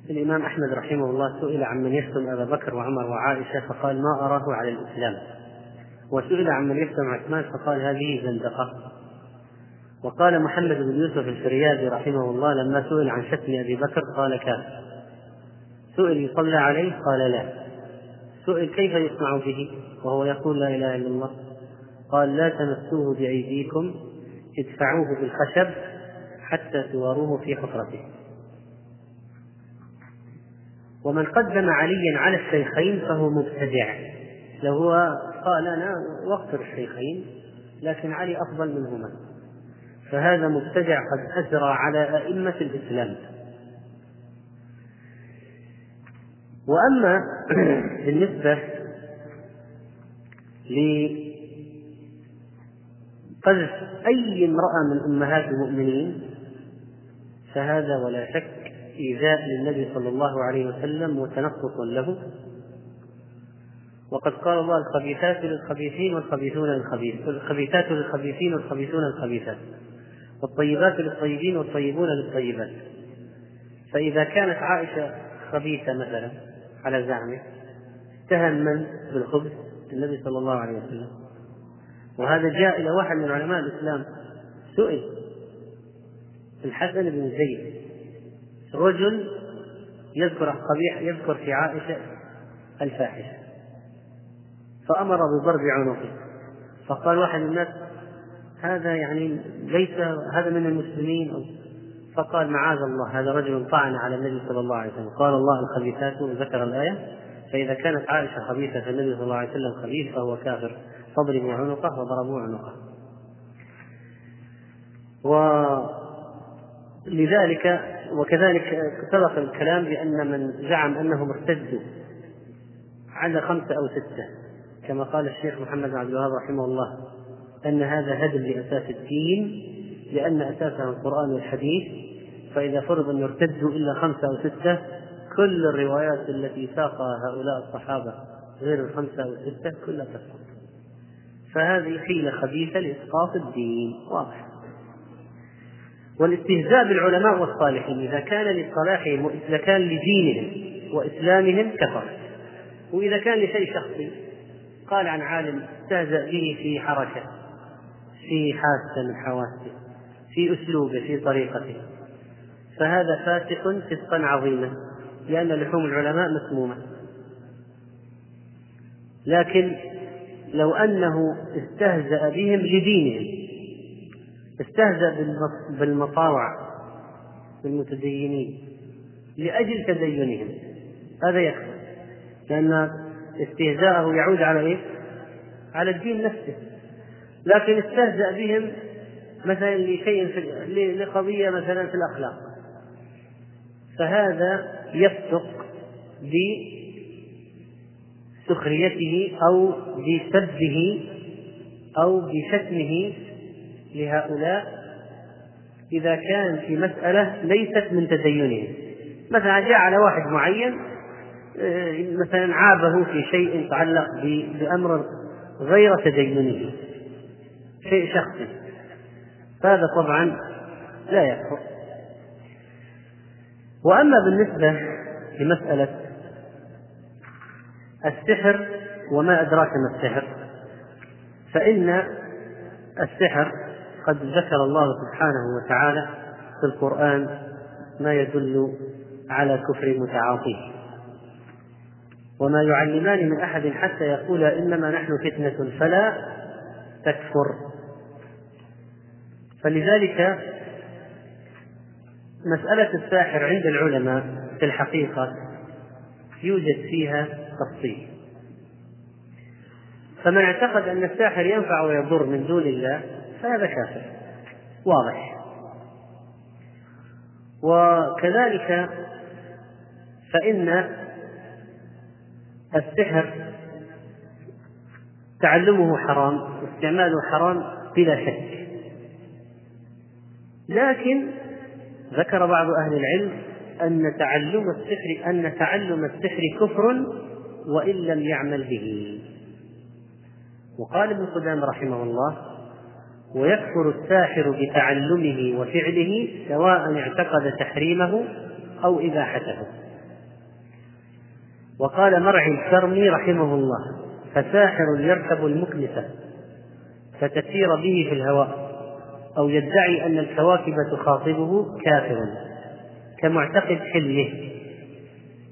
الإمام أحمد رحمه الله سئل عن من يشتم أبا بكر وعمر وعائشة فقال ما أراه على الإسلام. وسئل عن من يشتم عثمان فقال هذه زندقة. وقال محمد بن يوسف الفريابي رحمه الله لما سئل عن شتم أبي بكر قال كافر سئل يصلى عليه؟ قال لا. سئل كيف يصنع به؟ وهو يقول لا إله إلا الله. قال لا تمسوه بأيديكم ادفعوه بالخشب حتى توروه في حفرته. ومن قدم عليا على الشيخين فهو مبتدع. لو هو قال أنا وقت الشيخين لكن علي أفضل منهما. فهذا مبتدع قد أجرى على أئمة الإسلام. وأما بالنسبة لقذف أي امرأة من أمهات المؤمنين فهذا ولا شك إيذاء للنبي صلى الله عليه وسلم وتنقص له. وقد قال الله الخبيثات للخبيثين والخبيثون للخبيث الخبيثات للخبيثين والخبيثون للخبيثات. والطيبات للطيبين والطيبون للطيبات. فإذا كانت عائشة خبيثة مثلا على زعمه اتهم من بالخبث النبي صلى الله عليه وسلم. وهذا جاء إلى واحد من علماء الإسلام سئل الحسن بن زيد رجل يذكر قبيح يذكر في عائشة الفاحشة. فأمر بضرب عنقه. فقال واحد من الناس هذا يعني ليس هذا من المسلمين. فقال معاذ الله هذا رجل طعن على النبي صلى الله عليه وسلم. قال الله الخبيثات وذكر الآية. فإذا كانت عائشة خبيثة فالنبي صلى الله عليه وسلم خبيث فهو كافر. فاضربوا عنقه وضربوا عنقه. ولذلك وكذلك سبق الكلام بأن من زعم أنهم ارتدوا على خمسة أو ستة كما قال الشيخ محمد بن عبد الوهاب رحمه الله أن هذا هدم لأساس الدين لأن أساسه القرآن والحديث فإذا فرض أن يرتدوا إلا خمسة أو ستة كل الروايات التي ساقها هؤلاء الصحابة غير الخمسة أو الستة كلها تسقط. فهذه حيلة خبيثة لإسقاط الدين واضح. والاستهزاء بالعلماء والصالحين إذا كان لصلاحهم وإذا كان لدينهم وإسلامهم كفر. وإذا كان لشيء شخصي قال عن عالم استهزأ به في حركة في حاسة من حواسه في أسلوبه في طريقته. فهذا فاسق فسقا عظيما لأن لحوم العلماء مسمومة. لكن لو أنه استهزأ بهم لدينهم استهزأ بالمطاوع بالمتدينين لأجل تدينهم. هذا يكفي لأن استهزاءه يعود على إيه؟ على الدين نفسه. لكن استهزأ بهم مثلا لشيء في لقضية مثلا في الأخلاق. فهذا يفسق بسخريته أو بسبه أو بشتمه لهؤلاء إذا كان في مسألة ليست من تدينهم. مثلا جاء على واحد معين آه، مثلا عابه في شيء يتعلق بأمر غير تدينه شيء شخصي. فهذا طبعا لا يكفر. وأما بالنسبة لمسألة السحر وما أدراك ما السحر فإن السحر قد ذكر الله سبحانه وتعالى في القرآن ما يدل على كفر متعاطيه. وما يعلمان من أحد حتى يقول إنما نحن فتنة فلا تكفر. فلذلك مسألة الساحر عند العلماء في الحقيقة يوجد فيها تفصيل. فمن اعتقد أن الساحر ينفع ويضر من دون الله فهذا كافر واضح. وكذلك فإن السحر تعلمه حرام واستعماله حرام بلا شك. لكن ذكر بعض أهل العلم أن تعلم السحر أن تعلم السحر كفر وإن لم يعمل به. وقال ابن قدام رحمه الله ويكفر الساحر بتعلمه وفعله سواء اعتقد تحريمه أو إباحته. وقال مرعي الكرمي رحمه الله فساحر يركب المكنسة فتسير به في الهواء أو يدعي أن الكواكب تخاطبه كافر كمعتقد حليه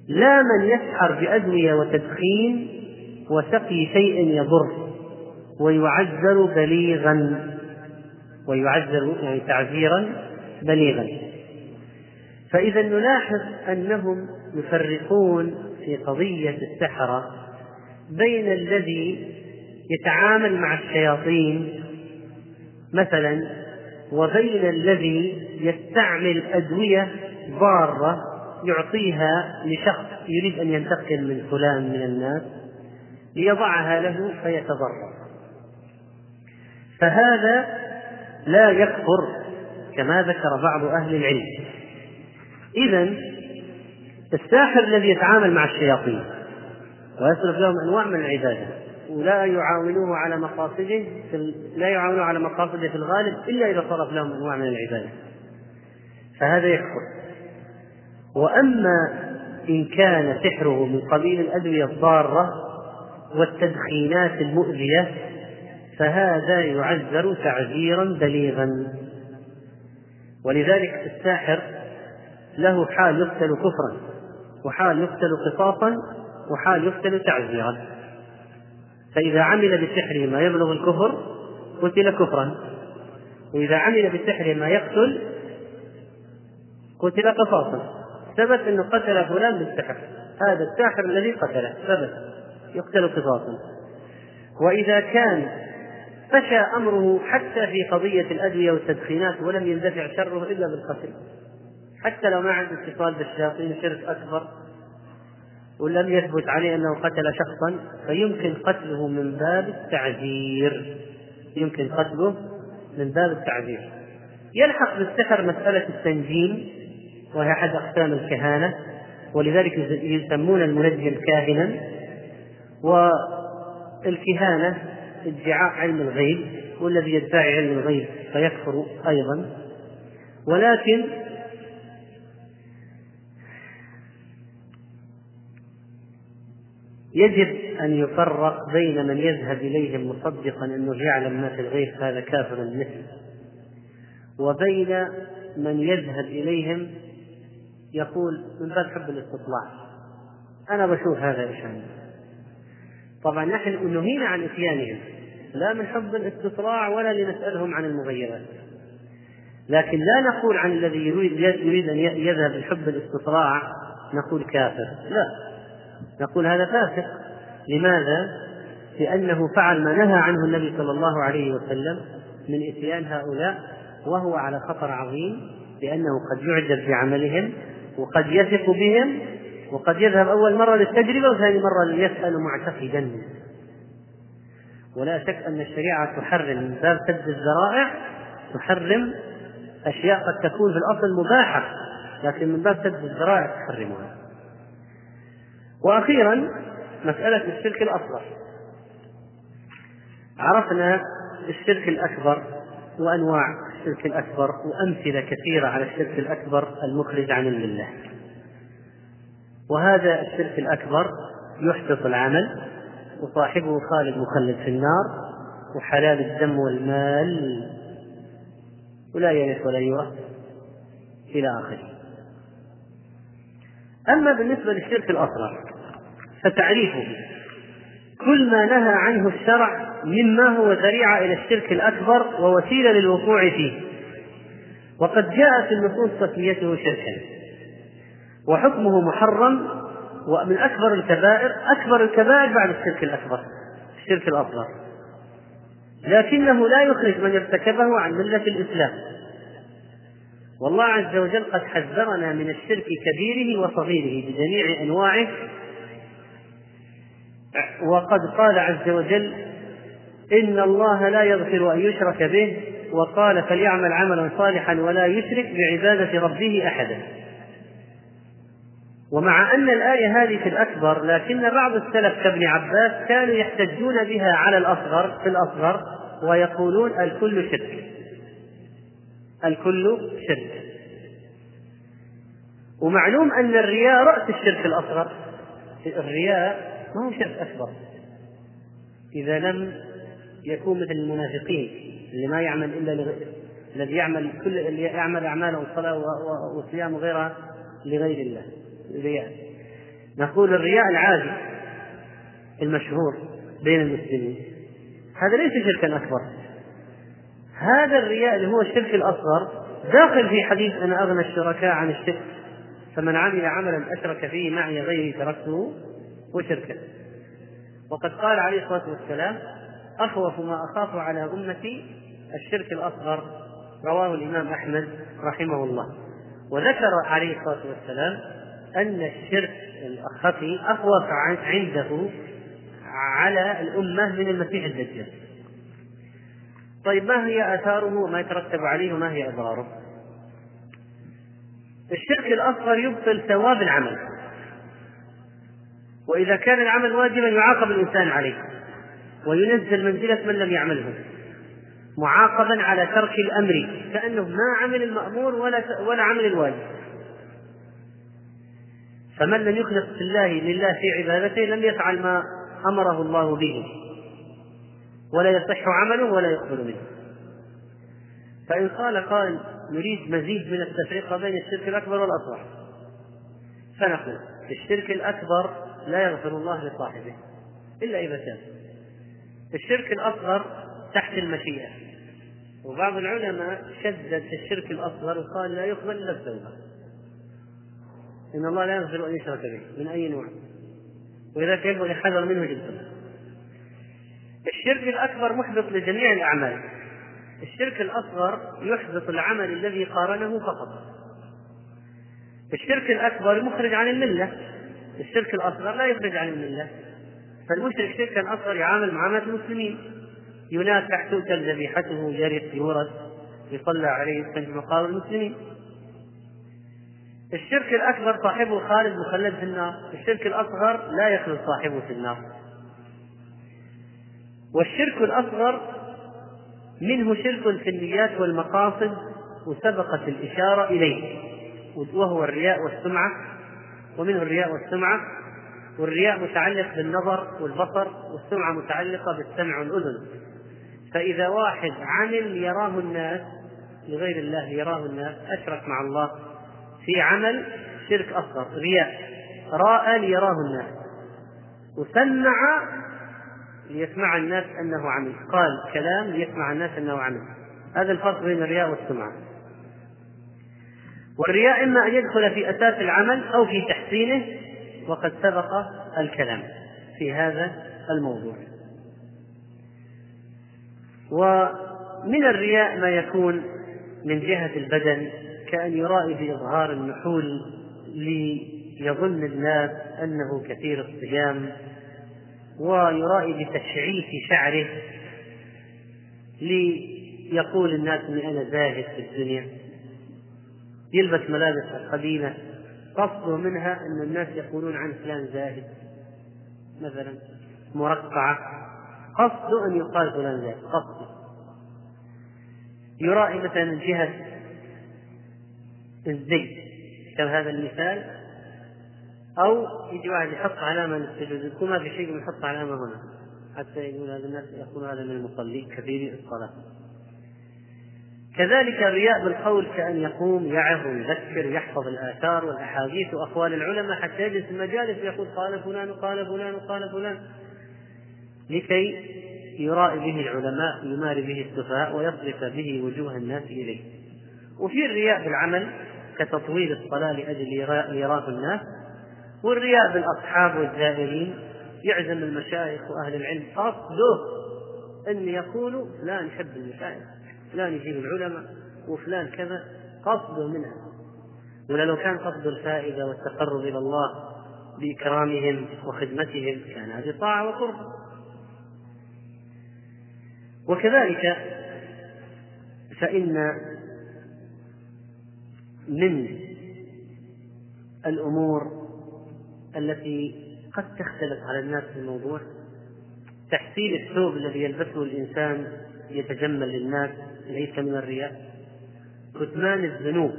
لا من يسحر بأدوية وتدخين وسقي شيء يضر ويعذر بليغا. ويعذر يعني تعذيرا بليغا. فإذا نلاحظ أنهم يفرقون في قضية السحرة بين الذي يتعامل مع الشياطين مثلا وبين الذي يستعمل أدوية ضارة يعطيها لشخص يريد أن ينتقل من فلان من الناس ليضعها له فيتضرر. فهذا لا يكفر كما ذكر بعض أهل العلم. إذا الساحر الذي يتعامل مع الشياطين ويصرف لهم أنواع من العبادة ولا يعاونوه على مقاصده لا يعاونوه على مقاصده في الغالب إلا إذا صرف لهم أنواع من العبادة. فهذا يكفر. وأما إن كان سحره من قبيل الأدوية الضارة والتدخينات المؤذية فهذا يعذر تعذيرا بليغا. ولذلك الساحر له حال يقتل كفرا وحال يقتل قصاصا وحال يقتل تعذيرا. فإذا عمل بسحره ما يبلغ الكفر قتل كفرا. وإذا عمل بسحره ما يقتل قتل قصاصا ثبت أنه قتل فلان بالسحر. هذا الساحر الذي قتله. ثبت. يقتل قصاصا وإذا كان فشى أمره حتى في قضية الأدوية والتدخينات ولم يندفع شره إلا بالقتل. حتى لو ما عنده اتصال بالشياطين شرك أكبر ولم يثبت عليه أنه قتل شخصا فيمكن قتله من باب التعذير. يمكن قتله من باب التعذير. يلحق بالسحر مسألة التنجيم وهي أحد أقسام الكهانة ولذلك يسمون المنجم كاهنا. والكهانة ادعاء علم الغيب والذي يدعي علم الغيب فيكفر أيضا. ولكن يجب أن يفرق بين من يذهب إليهم مصدقا أنه يعلم ما في الغيب فهذا كافر مثل وبين من يذهب إليهم يقول من باب حب الاستطلاع أنا بشوف هذا إيش طبعا نحن نهينا عن إتيانهم. لا من حب الاستطلاع ولا لنسألهم عن المغيرات. لكن لا نقول عن الذي يريد, يريد أن يذهب لحب الاستطلاع نقول كافر. لا. نقول هذا فاسق. لماذا؟ لأنه فعل ما نهى عنه النبي صلى الله عليه وسلم من إتيان هؤلاء وهو على خطر عظيم لأنه قد يعجب بعملهم وقد يثق بهم وقد يذهب أول مرة للتجربة وثاني مرة ليسأل معتقدا. ولا شك أن الشريعة تحرم من باب سد الذرائع تحرم أشياء قد تكون في الأصل مباحة لكن من باب سد الذرائع تحرمها. وأخيرا مسألة الشرك الأصغر. عرفنا الشرك الأكبر وأنواع الشرك الأكبر وأمثلة كثيرة على الشرك الأكبر المخرج عن الملة. وهذا الشرك الأكبر يحبط العمل وصاحبه خالد مخلد في النار وحلال الدم والمال. ولا يرث ولا يورث إلى آخره. أما بالنسبة للشرك الأصغر فتعريفه. كل ما نهى عنه الشرع مما هو ذريعة إلى الشرك الأكبر ووسيلة للوقوع فيه. وقد جاءت النصوص تسميته شركا. وحكمه محرم ومن أكبر الكبائر أكبر الكبائر بعد الشرك الأكبر الشرك الأصغر. لكنه لا يخرج من ارتكبه عن ملة الإسلام. والله عز وجل قد حذرنا من الشرك كبيره وصغيره بجميع أنواعه. وقد قال عز وجل إن الله لا يغفر أن يشرك به وقال فليعمل عملا صالحا ولا يشرك بعبادة ربه أحدا. ومع أن الآية هذه في الأكبر لكن بعض السلف كابن عباس كانوا يحتجون بها على الأصغر في الأصغر ويقولون الكل شرك. الكل شرك. ومعلوم أن الرياء رأس الشرك الأصغر. الرياء ما هو شرك أكبر. إذا لم يكون مثل المنافقين اللي ما يعمل إلا لغ... الذي يعمل كل اللي يعمل أعماله الصلاة والصيام وغيرها لغير الله. الرياء. نقول الرياء العادي المشهور بين المسلمين. هذا ليس شركا أكبر. هذا الرياء اللي هو الشرك الأصغر داخل في حديث أنا أغنى الشركاء عن الشرك فمن عمل عملا أشرك فيه معي غيري تركته وشركه وقد قال عليه الصلاة والسلام أخوف ما أخاف على أمتي الشرك الأصغر. رواه الإمام أحمد رحمه الله. وذكر عليه الصلاة والسلام أن الشرك الخفي أخوف عنده على الأمة من المسيح الدجال. طيب ما هي آثاره؟ وما يترتب عليه وما هي أضراره؟ الشرك الأصغر يبطل ثواب العمل. وإذا كان العمل واجبا يعاقب الإنسان عليه وينزل منزلة من لم يعمله معاقبا على ترك الأمر كأنه ما عمل المأمور ولا ولا عمل الواجب. فمن لم يخلص في الله لله في عبادته لم يفعل ما أمره الله به ولا يصح عمله ولا يقبل منه. فإن قال قائل نريد مزيد من التفرقة بين الشرك الأكبر والأصغر فنقول الشرك الأكبر لا يغفر الله لصاحبه إلا إذا تاب. الشرك الأصغر تحت المشيئة. وبعض العلماء شدد في الشرك الأصغر وقال لا يقبل إلا التوبة. إن الله لا يغفر أن يشرك به من أي نوع؟ ولذلك ينبغي الحذر منه جدا. الشرك الأكبر محبط لجميع الأعمال. الشرك الأصغر يحبط العمل الذي قارنه فقط. الشرك الأكبر مخرج عن الملة. الشرك الأصغر لا يخرج عن الملة. فالمشرك شركا أصغر يعامل معاملة المسلمين. ينافح تؤكل ذبيحته يرث يورث يصلى عليه يسكن مقام المسلمين. الشرك الأكبر صاحبه خالد مخلد في النار الشرك الأصغر لا يخلد صاحبه في النار. والشرك الأصغر منه شرك في النيات والمقاصد وسبقت الإشارة إليه وهو الرياء والسمعة ومنه الرياء والسمعة والرياء متعلق بالنظر والبصر والسمعة متعلقة بالسمع والأذن. فإذا واحد عمل يراه الناس لغير الله يراه الناس أشرك مع الله. في عمل شرك أصغر رياء. رأى ليراه الناس. وسمع ليسمع الناس أنه عمل. قال كلام ليسمع الناس أنه عمل. هذا الفرق بين الرياء والسمعة والرياء إما أن يدخل في أساس العمل أو في تحسينه وقد سبق الكلام في هذا الموضوع. ومن الرياء ما يكون من جهة البدن كأن يرائي بإظهار النحول ليظن الناس أنه كثير الصيام ويرائي بتشعيث شعره ليقول الناس إني أنا زاهد في الدنيا. يلبس ملابس قديمه قصده منها أن الناس يقولون عن فلان زاهد مثلا مرقعة. قصده أن يقال فلان زاهد قصده. يرائي مثلا جهة الزي كما هذا المثال أو يجي واحد يحط علامة للسجود يكون ما في شيء يحط علامة هنا حتى يقول هذا الناس يقول هذا من المصلين كثير الصلاة. كذلك الرياء بالقول كأن يقوم يعظ ويذكر يحفظ الآثار والأحاديث وأقوال العلماء حتى يجلس في المجالس يقول قال فلان وقال فلان وقال فلان. لكي يرائي به العلماء يماري به السفهاء ويصرف به وجوه الناس إليه. وفي الرياء بالعمل كتطويل الصلاة لأجل يراه الناس. والرياء بالأصحاب والزائرين. يعزم المشايخ وأهل العلم. قصده أن يقولوا فلان يحب المشايخ فلان يجيب العلماء وفلان كذا. قصده منها. ولا لو كان قصد الفائدة والتقرب إلى الله بإكرامهم وخدمتهم كان هذه طاعة وقرب. وكذلك فإن من الأمور التي قد تختلف على الناس في الموضوع تحسين الثوب الذي يلبسه الإنسان يتجمل للناس ليس من الرياء. كتمان الذنوب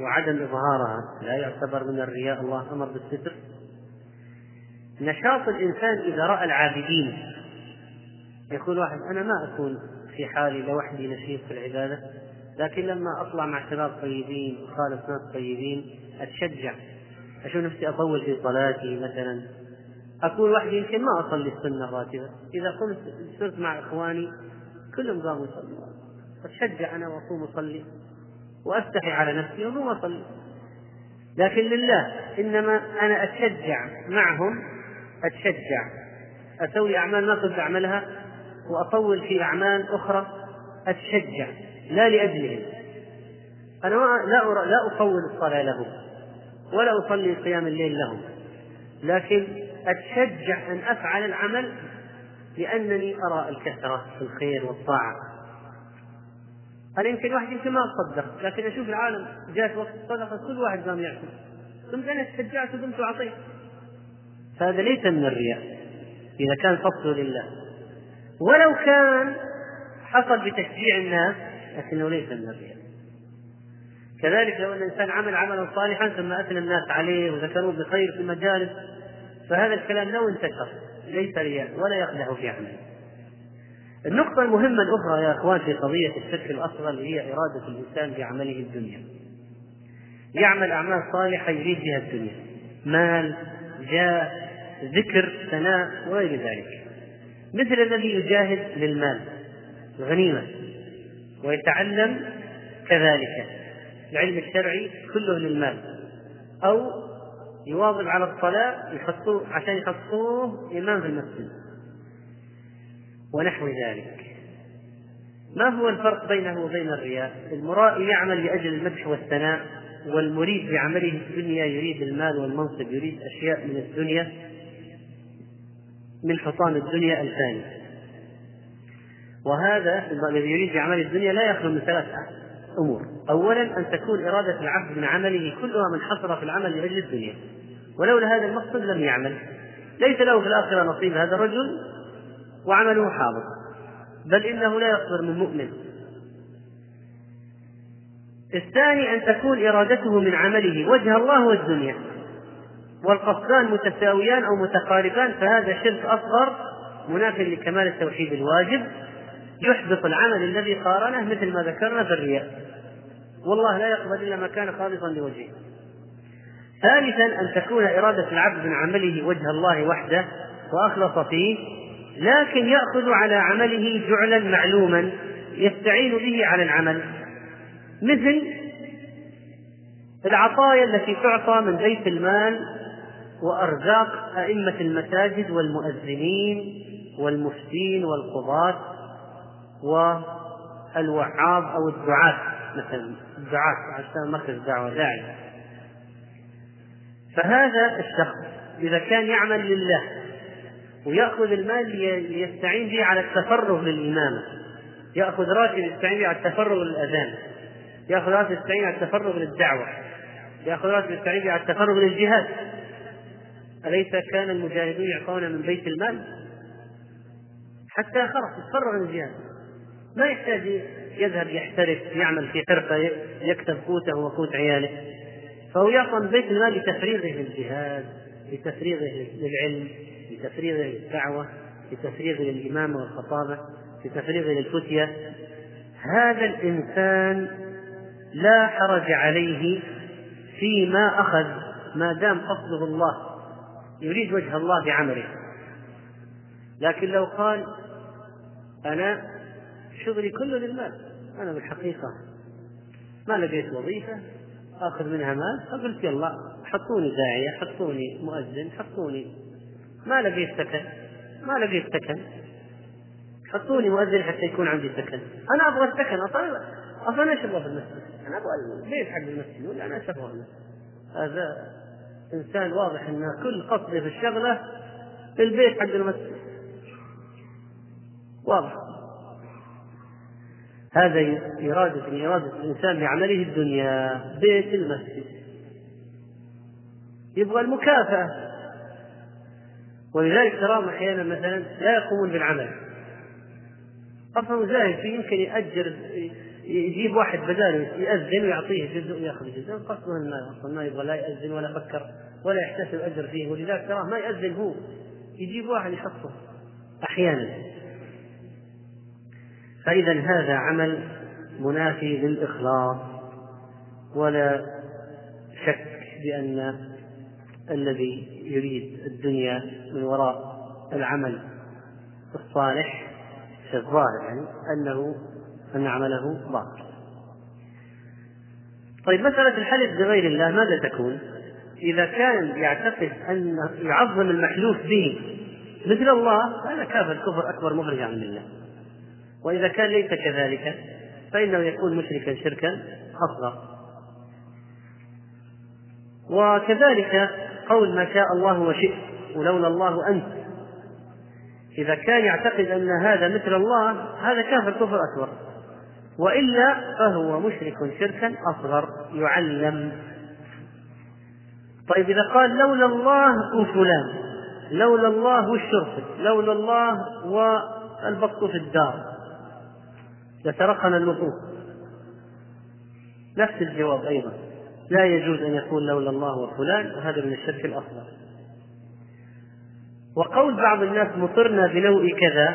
وعدم إظهارها لا يعتبر من الرياء الله أمر بالستر. نشاط الإنسان إذا رأى العابدين. يقول واحد أنا ما أكون في حالي لوحدي نشيط في العبادة. لكن لما أطلع مع شباب طيبين وخالف ناس طيبين أتشجع. أشوف نفسي أطول في صلاتي مثلا. أكون وحدي يمكن ما أصلي السنة الراتبة. إذا قمت صرت مع إخواني كلهم قاموا يصلوا أتشجع أنا وأقوم أصلي. وأستحي على نفسي وأقوم أصلي. لكن لله إنما أنا أتشجع معهم أتشجع. أسوي أعمال ما كنت أعملها وأطول في أعمال أخرى أتشجع. لا لأجلهم أنا لا لا أطول الصلاة لهم ولا أصلي قيام الليل لهم لكن أتشجع أن أفعل العمل لأنني أرى الكثرة في الخير والطاعة. أنا يمكن واحد يمكن ما أصدق لكن أشوف العالم جاءت وقت الصدقة كل واحد قام يعطي ثم أنا تشجعت وقمت وأعطيت فهذا ليس من الرياء إذا كان فصل لله. ولو كان حصل بتشجيع الناس لكنه ليس من الرياء. كذلك لو أن الإنسان عمل عملا صالحا ثم أثنى الناس عليه وذكروه بخير في المجالس فهذا الكلام لو انتشر ليس رياء ولا يقدح في عمله. النقطة المهمة الأخرى يا أخوان في قضية الشرك الأصغر هي إرادة الإنسان بعمله الدنيا. يعمل أعمال صالحة يريد بها الدنيا. مال جاه ذكر ثناء وغير ذلك. مثل الذي يجاهد للمال الغنيمة ويتعلم كذلك. العلم الشرعي كله للمال أو يواظب على الصلاة يحطوه عشان يحطوه إمام في المسجد. ونحو ذلك. ما هو الفرق بينه وبين الرياء؟ المرائي يعمل لأجل المدح والثناء والمريد بعمله الدنيا يريد المال والمنصب يريد أشياء من الدنيا من حصان الدنيا الفاني. وهذا الذي يريد بعمل الدنيا لا يخلو من ثلاث أمور. أولا أن تكون إرادة العبد من عمله كلها منحصرة في العمل لأجل الدنيا. ولولا هذا المقصد لم يعمل. ليس له في الآخرة نصيب هذا الرجل وعمله حاضر. بل إنه لا يصدر من مؤمن. الثاني أن تكون إرادته من عمله وجه الله والدنيا. والقصدان متساويان أو متقاربان فهذا شرك أصغر مناف لكمال التوحيد الواجب. يحبط العمل الذي قارنه مثل ما ذكرنا في الرياء. والله لا يقبل إلا ما كان خالصا لوجهه. ثالثا أن تكون إرادة العبد من عمله وجه الله وحده وأخلص فيه لكن يأخذ على عمله جعلا معلوما يستعين به على العمل. مثل العطايا التي تعطى من بيت المال وأرزاق أئمة المساجد والمؤذنين والمفتين والقضاة. والوعاظ أو الدعاة مثلا الدعاة عشان مركز دعوة داعي. فهذا الشخص إذا كان يعمل لله ويأخذ المال ليستعين به على التفرغ للإمامة يأخذ راتب يستعين به على التفرغ للأذان يأخذ راتب يستعين على التفرغ للدعوة يأخذ راتب يستعين به على التفرغ للجهاد. أليس كان المجاهدون يعطون من بيت المال؟ حتى خلاص يتفرغ للجهاد. ما يحتاج يذهب يحترف يعمل في حرفة يكسب قوته وقوت عياله. فهو يعطى بيت المال لتفريغه للجهاد لتفريغه للعلم لتفريغه للدعوة لتفريغه للإمامة والخطابة لتفريغه للفتية. هذا الإنسان لا حرج عليه فيما أخذ ما دام قصده الله. يريد وجه الله بعمله. لكن لو قال أنا شغلي كله للمال. أنا بالحقيقة ما لقيت وظيفة آخذ منها مال فقلت يلا حطوني داعية حطوني مؤذن حطوني ما لقيت سكن ما لقيت سكن. حطوني مؤذن حتى يكون عندي سكن. أنا أبغى السكن أصلا أصلا إيش أبغى في المسجد؟ أنا أبغى البيت حق المسجد ولا أنا أبغى؟ هذا إنسان واضح أن كل قصده في الشغلة البيت حق المسجد. واضح. هذا إرادة من إرادة الإنسان بعمله الدنيا بيت المسجد. يبغى المكافأة. ولذلك تراهم أحيانا مثلا لا يقومون بالعمل. أصلا زاهد في يمكن يأجر يجيب واحد بداله يأذن ويعطيه جزء ويأخذ جزء. قصده المال أصلا ما يبغى لا يأذن ولا فكر ولا يحتسب أجر فيه. ولذلك تراه ما يأذن هو. يجيب واحد يحطه أحيانا. فإذا هذا عمل منافي للإخلاص ولا شك بأن الذي يريد الدنيا من وراء العمل الصالح في الظاهر يعني أنه أن عمله باطل. طيب مسألة الحلف بغير الله ماذا تكون؟ إذا كان يعتقد أن يعظم المحلوف به مثل الله هذا كافر كفر أكبر مخرج عن الله. وإذا كان ليس كذلك فإنه يكون مشركا شركا أصغر. وكذلك قول ما شاء الله وشئت ولولا الله أنت. إذا كان يعتقد أن هذا مثل الله هذا كافر كفر أكبر. وإلا فهو مشرك شركا أصغر يعلم. طيب إذا قال لولا الله وفلان لولا الله والشرطة لولا الله والبط في الدار لسرقنا اللصوص نفس الجواب أيضا. لا يجوز أن يكون لولا الله وفلان وهذا من الشرك الأصغر. وقول بعض الناس مطرنا بنوء كذا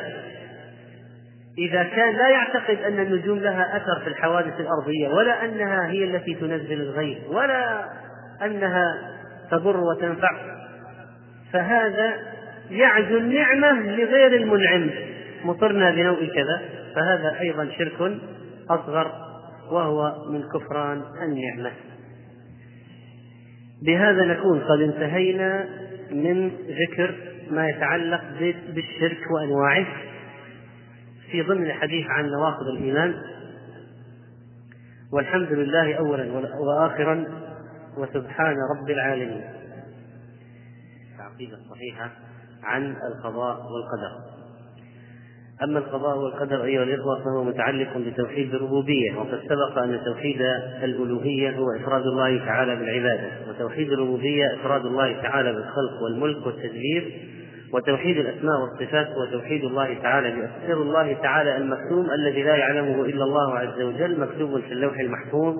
إذا كان لا يعتقد أن النجوم لها أثر في الحوادث الأرضية ولا أنها هي التي تنزل الغيث ولا أنها تضر وتنفع فهذا يعزو النعمة لغير المنعم. مطرنا بنوء كذا فهذا أيضا شرك أصغر وهو من كفران النعمة. بهذا نكون قد انتهينا من ذكر ما يتعلق بالشرك وأنواعه. في ضمن الحديث عن نواقض الإيمان والحمد لله اولا واخرا وسبحان رب العالمين. العقيده الصحيحه عن القضاء والقدر. أما القضاء والقدر أيها الإخوة فهو متعلق بتوحيد الربوبية وقد سبق أن توحيد الألوهية هو إفراد الله تعالى بالعبادة وتوحيد الربوبية إفراد الله تعالى بالخلق والملك والتدبير وتوحيد الأسماء والصفات هو توحيد الله تعالى بأسر الله تعالى المكتوم الذي لا يعلمه إلا الله عز وجل مكتوب في اللوح المحفوظ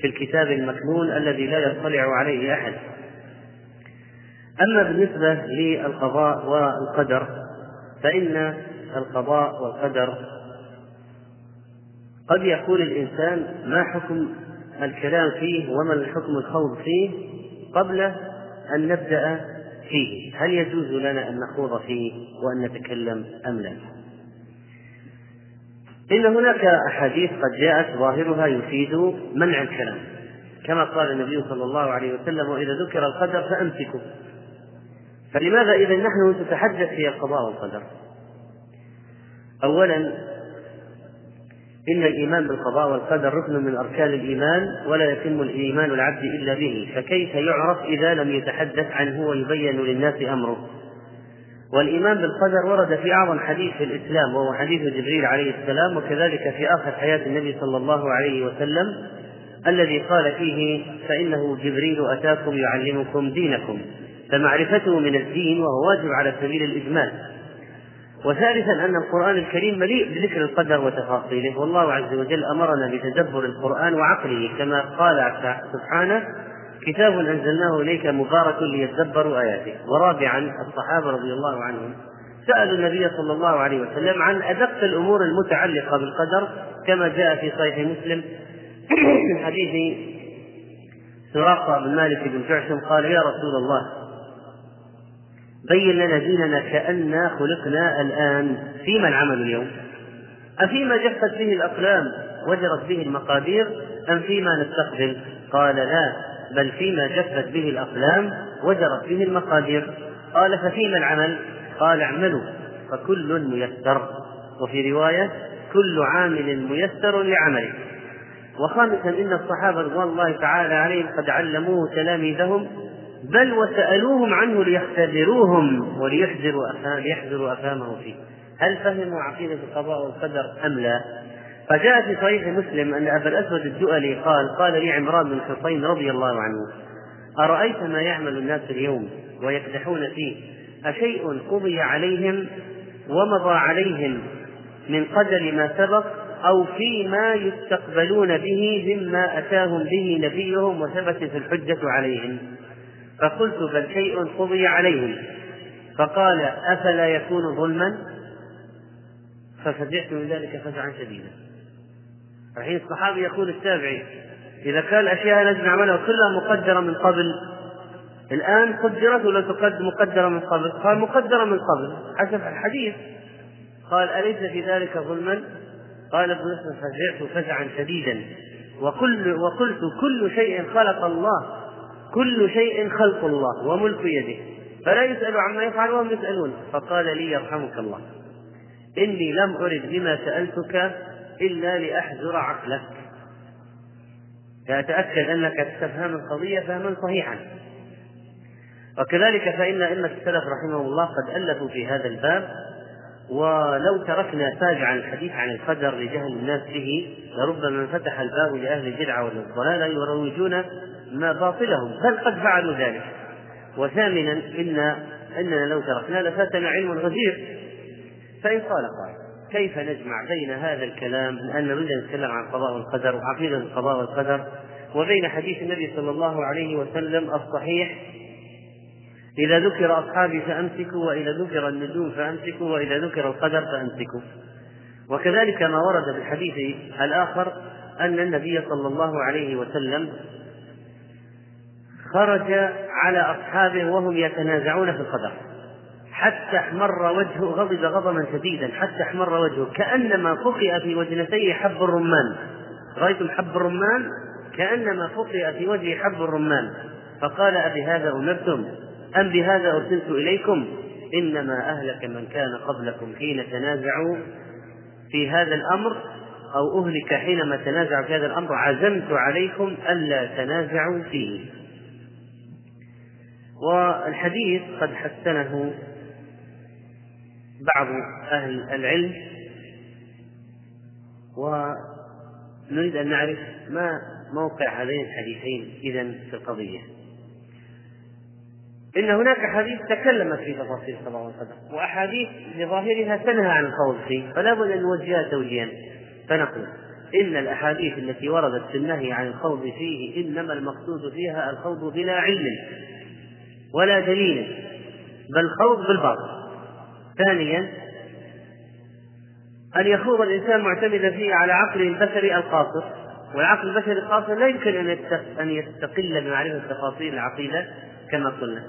في الكتاب المكنون الذي لا يطلع عليه أحد. أما بالنسبة للقضاء والقدر فإن القضاء والقدر. قد يقول الإنسان ما حكم الكلام فيه وما الحكم الخوض فيه قبل أن نبدأ فيه. هل يجوز لنا أن نخوض فيه وأن نتكلم أم لا؟ إن هناك أحاديث قد جاءت ظاهرها يفيد منع الكلام. كما قال النبي صلى الله عليه وسلم وإذا ذكر القدر فأمسكوا. فلماذا إذا نحن نتحدث في القضاء والقدر؟ أولا إن الإيمان بالقضاء والقدر ركن من أركان الإيمان ولا يتم الإيمان العبد إلا به فكيف يعرف إذا لم يتحدث عنه ويبين للناس أمره؟ والإيمان بالقدر ورد في أعظم حديث في الإسلام وهو حديث جبريل عليه السلام وكذلك في آخر حياة النبي صلى الله عليه وسلم الذي قال فيه فإنه جبريل أتاكم يعلمكم دينكم فمعرفته من الدين وهو واجب على سبيل الإجمال. وثالثا أن القرآن الكريم مليء بذكر القدر وتفاصيله. والله عز وجل أمرنا بتدبر القرآن وعقله. كما قال سبحانه كتاب أنزلناه إليك مبارك ليتدبروا آياته. ورابعا الصحابة رضي الله عنهم سألوا النبي صلى الله عليه وسلم عن أدق الأمور المتعلقة بالقدر كما جاء في صحيح مسلم. من حديث سراقة بن مالك بن جعشم قال يا رسول الله بين لنا ديننا كأننا خلقنا الآن. فيما العمل اليوم؟ أفيما جفت به الأقلام وجرت به المقادير أم فيما نستقبل؟ قال لا بل فيما جفت به الأقلام وجرت به المقادير. قال ففيما العمل؟ قال اعملوا فكل ميسر. وفي رواية كل عامل ميسر لعمله. وخامسا إن الصحابة رضوان الله تعالى عليهم قد علموه تلاميذهم بل وسألوهم عنه ليختبروهم وليحذروا ليحذروا أفهامه فيه. هل فهموا عقيدة القضاء والقدر أم لا؟ فجاء في صحيح مسلم أن أبا الأسود الدؤلي قال قال لي عمران بن حصين رضي الله عنه أرأيت ما يعمل الناس اليوم ويكدحون فيه؟ أشيء قضي عليهم ومضى عليهم من قدر ما سبق أو فيما يستقبلون به مما أتاهم به نبيهم وثبتت الحجة عليهم. فقلت بل شيء قضي عليهم. فقال أفلا يكون ظلما؟ ففزعت من ذلك فزعا شديدا. الحين الصحابي يقول التابعي إذا كان الأشياء التي نعملها كلها مقدرة من قبل الآن قدرت ولا تقدر مقدرة من قبل؟ قال مقدرة من قبل حسب الحديث. قال أليس في ذلك ظلما؟ قال ابن مسلم فزعت فزعا شديدا. وكل وقلت كل شيء خلق الله. كل شيء خلق الله وملك يده. فلا يسأل عما يفعل وهم يسألون. فقال لي يرحمك الله. إني لم أرد بما سألتك إلا لأحذر عقلك. فأتأكد أنك تفهم القضية فهما صحيحا. وكذلك فإن أئمة السلف رحمهم الله قد ألفوا في هذا الباب. ولو تركنا فاجعا الحديث عن القدر لجهل الناس به لربما فتح الباب لأهل البدعة والضلالة يروجون ما باطلهم بل قد فعلوا ذلك. وثامنا إن أننا لو تركنا لفاتنا علم غزير. فإن قال قائل كيف نجمع بين هذا الكلام أن نريد أن نتكلم عن القضاء والقدر وعقيدة القضاء والقدر وبين حديث النبي صلى الله عليه وسلم الصحيح إذا ذكر أصحابي فأمسكوا وإذا ذكر النجوم فأمسكوا وإذا ذكر القدر فأمسكوا. وكذلك ما ورد في الحديث الآخر أن النبي صلى الله عليه وسلم خرج على أصحابه وهم يتنازعون في القدر حتى احمر وجهه غضب غضبا شديدا حتى احمر وجهه. كأنما فقئ في وجنتيه حب الرمان. رأيتم حب الرمان؟ كأنما فقئ في وجهه حب الرمان. فقال أبهذا أمرتم؟ أم بهذا أرسلت إليكم؟ إنما أهلك من كان قبلكم حين تنازعوا في هذا الأمر أو أهلك حينما تنازعوا في هذا الأمر. عزمت عليكم ألا تنازعوا فيه. والحديث قد حسنه بعض أهل العلم ونريد أن نعرف ما موقع هذين الحديثين إذا في القضية. إن هناك حديث تكلمت في تفاصيل القضاء والقدر وأحاديث لظاهرها تنهى عن الخوض فيه فلا بد أن نوجهها توجيها. فنقول إن الأحاديث التي وردت في النهي عن الخوض فيه إنما المقصود فيها الخوض بلا علم. ولا دليل بل خوض بالباطل. ثانيا أن يخوض الإنسان معتمدا فيه على عقله البشري القاصر. والعقل البشري القاصر لا يمكن أن يستقل بمعرفة تفاصيل العقيدة كما قلنا.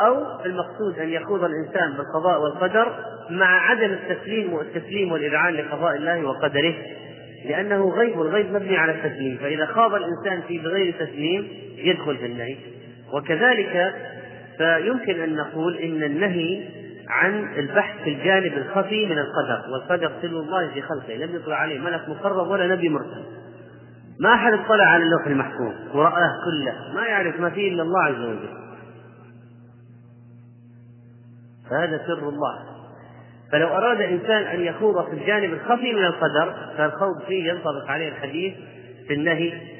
أو المقصود أن يخوض الإنسان بالقضاء والقدر مع عدم التسليم والتسليم والإذعان لقضاء الله وقدره لأنه غيب والغيب مبني على التسليم. فإذا خاض الإنسان فيه بغير تسليم يدخل في النهي. وكذلك فيمكن أن نقول إن النهي عن البحث في الجانب الخفي من القدر والقدر سلم الله في خلقه لم يطلع عليه ملك مقرب ولا نبي مرسل. ما أحد اطلع على اللوح المحفوظ ورآه كله ما يعرف ما فيه إلا الله عز وجل. فهذا سر الله. فلو أراد إنسان أن يخوض في الجانب الخفي من القدر فالخوض فيه ينطبق عليه الحديث في النهي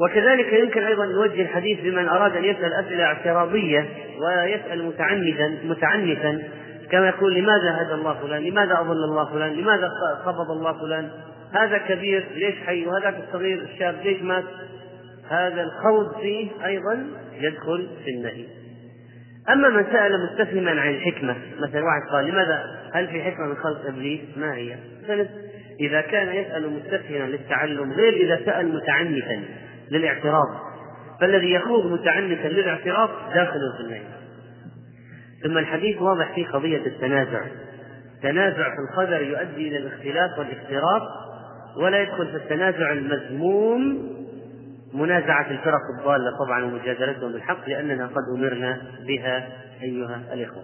وكذلك يمكن أيضا يوجه الحديث بمن أراد أن يسأل أسئلة اعتراضية ويسأل متعنتا متعنتا كما يقول لماذا هدى الله فلان؟ لماذا أضل الله فلان؟ لماذا قبض الله فلان؟ هذا كبير ليش حي؟ وهذاك الصغير الشاب ليش مات؟ هذا الخوض فيه أيضا يدخل في النهي. أما من سأل مستفهما عن الحكمة مثلا واحد قال لماذا هل في حكمة من خلق إبليس؟ ما هي؟ إذا كان يسأل مستفهما للتعلم غير إذا سأل متعنتا للاعتراض. فالذي يخوض متعنتا للاعتراض داخل في النهي ثم الحديث واضح في قضية التنازع. تنازع في القدر يؤدي إلى الاختلاف والاختراق ولا يدخل في التنازع المذموم منازعة الفرق الضالة طبعا ومجادلتهم بالحق لأننا قد أمرنا بها أيها الإخوة.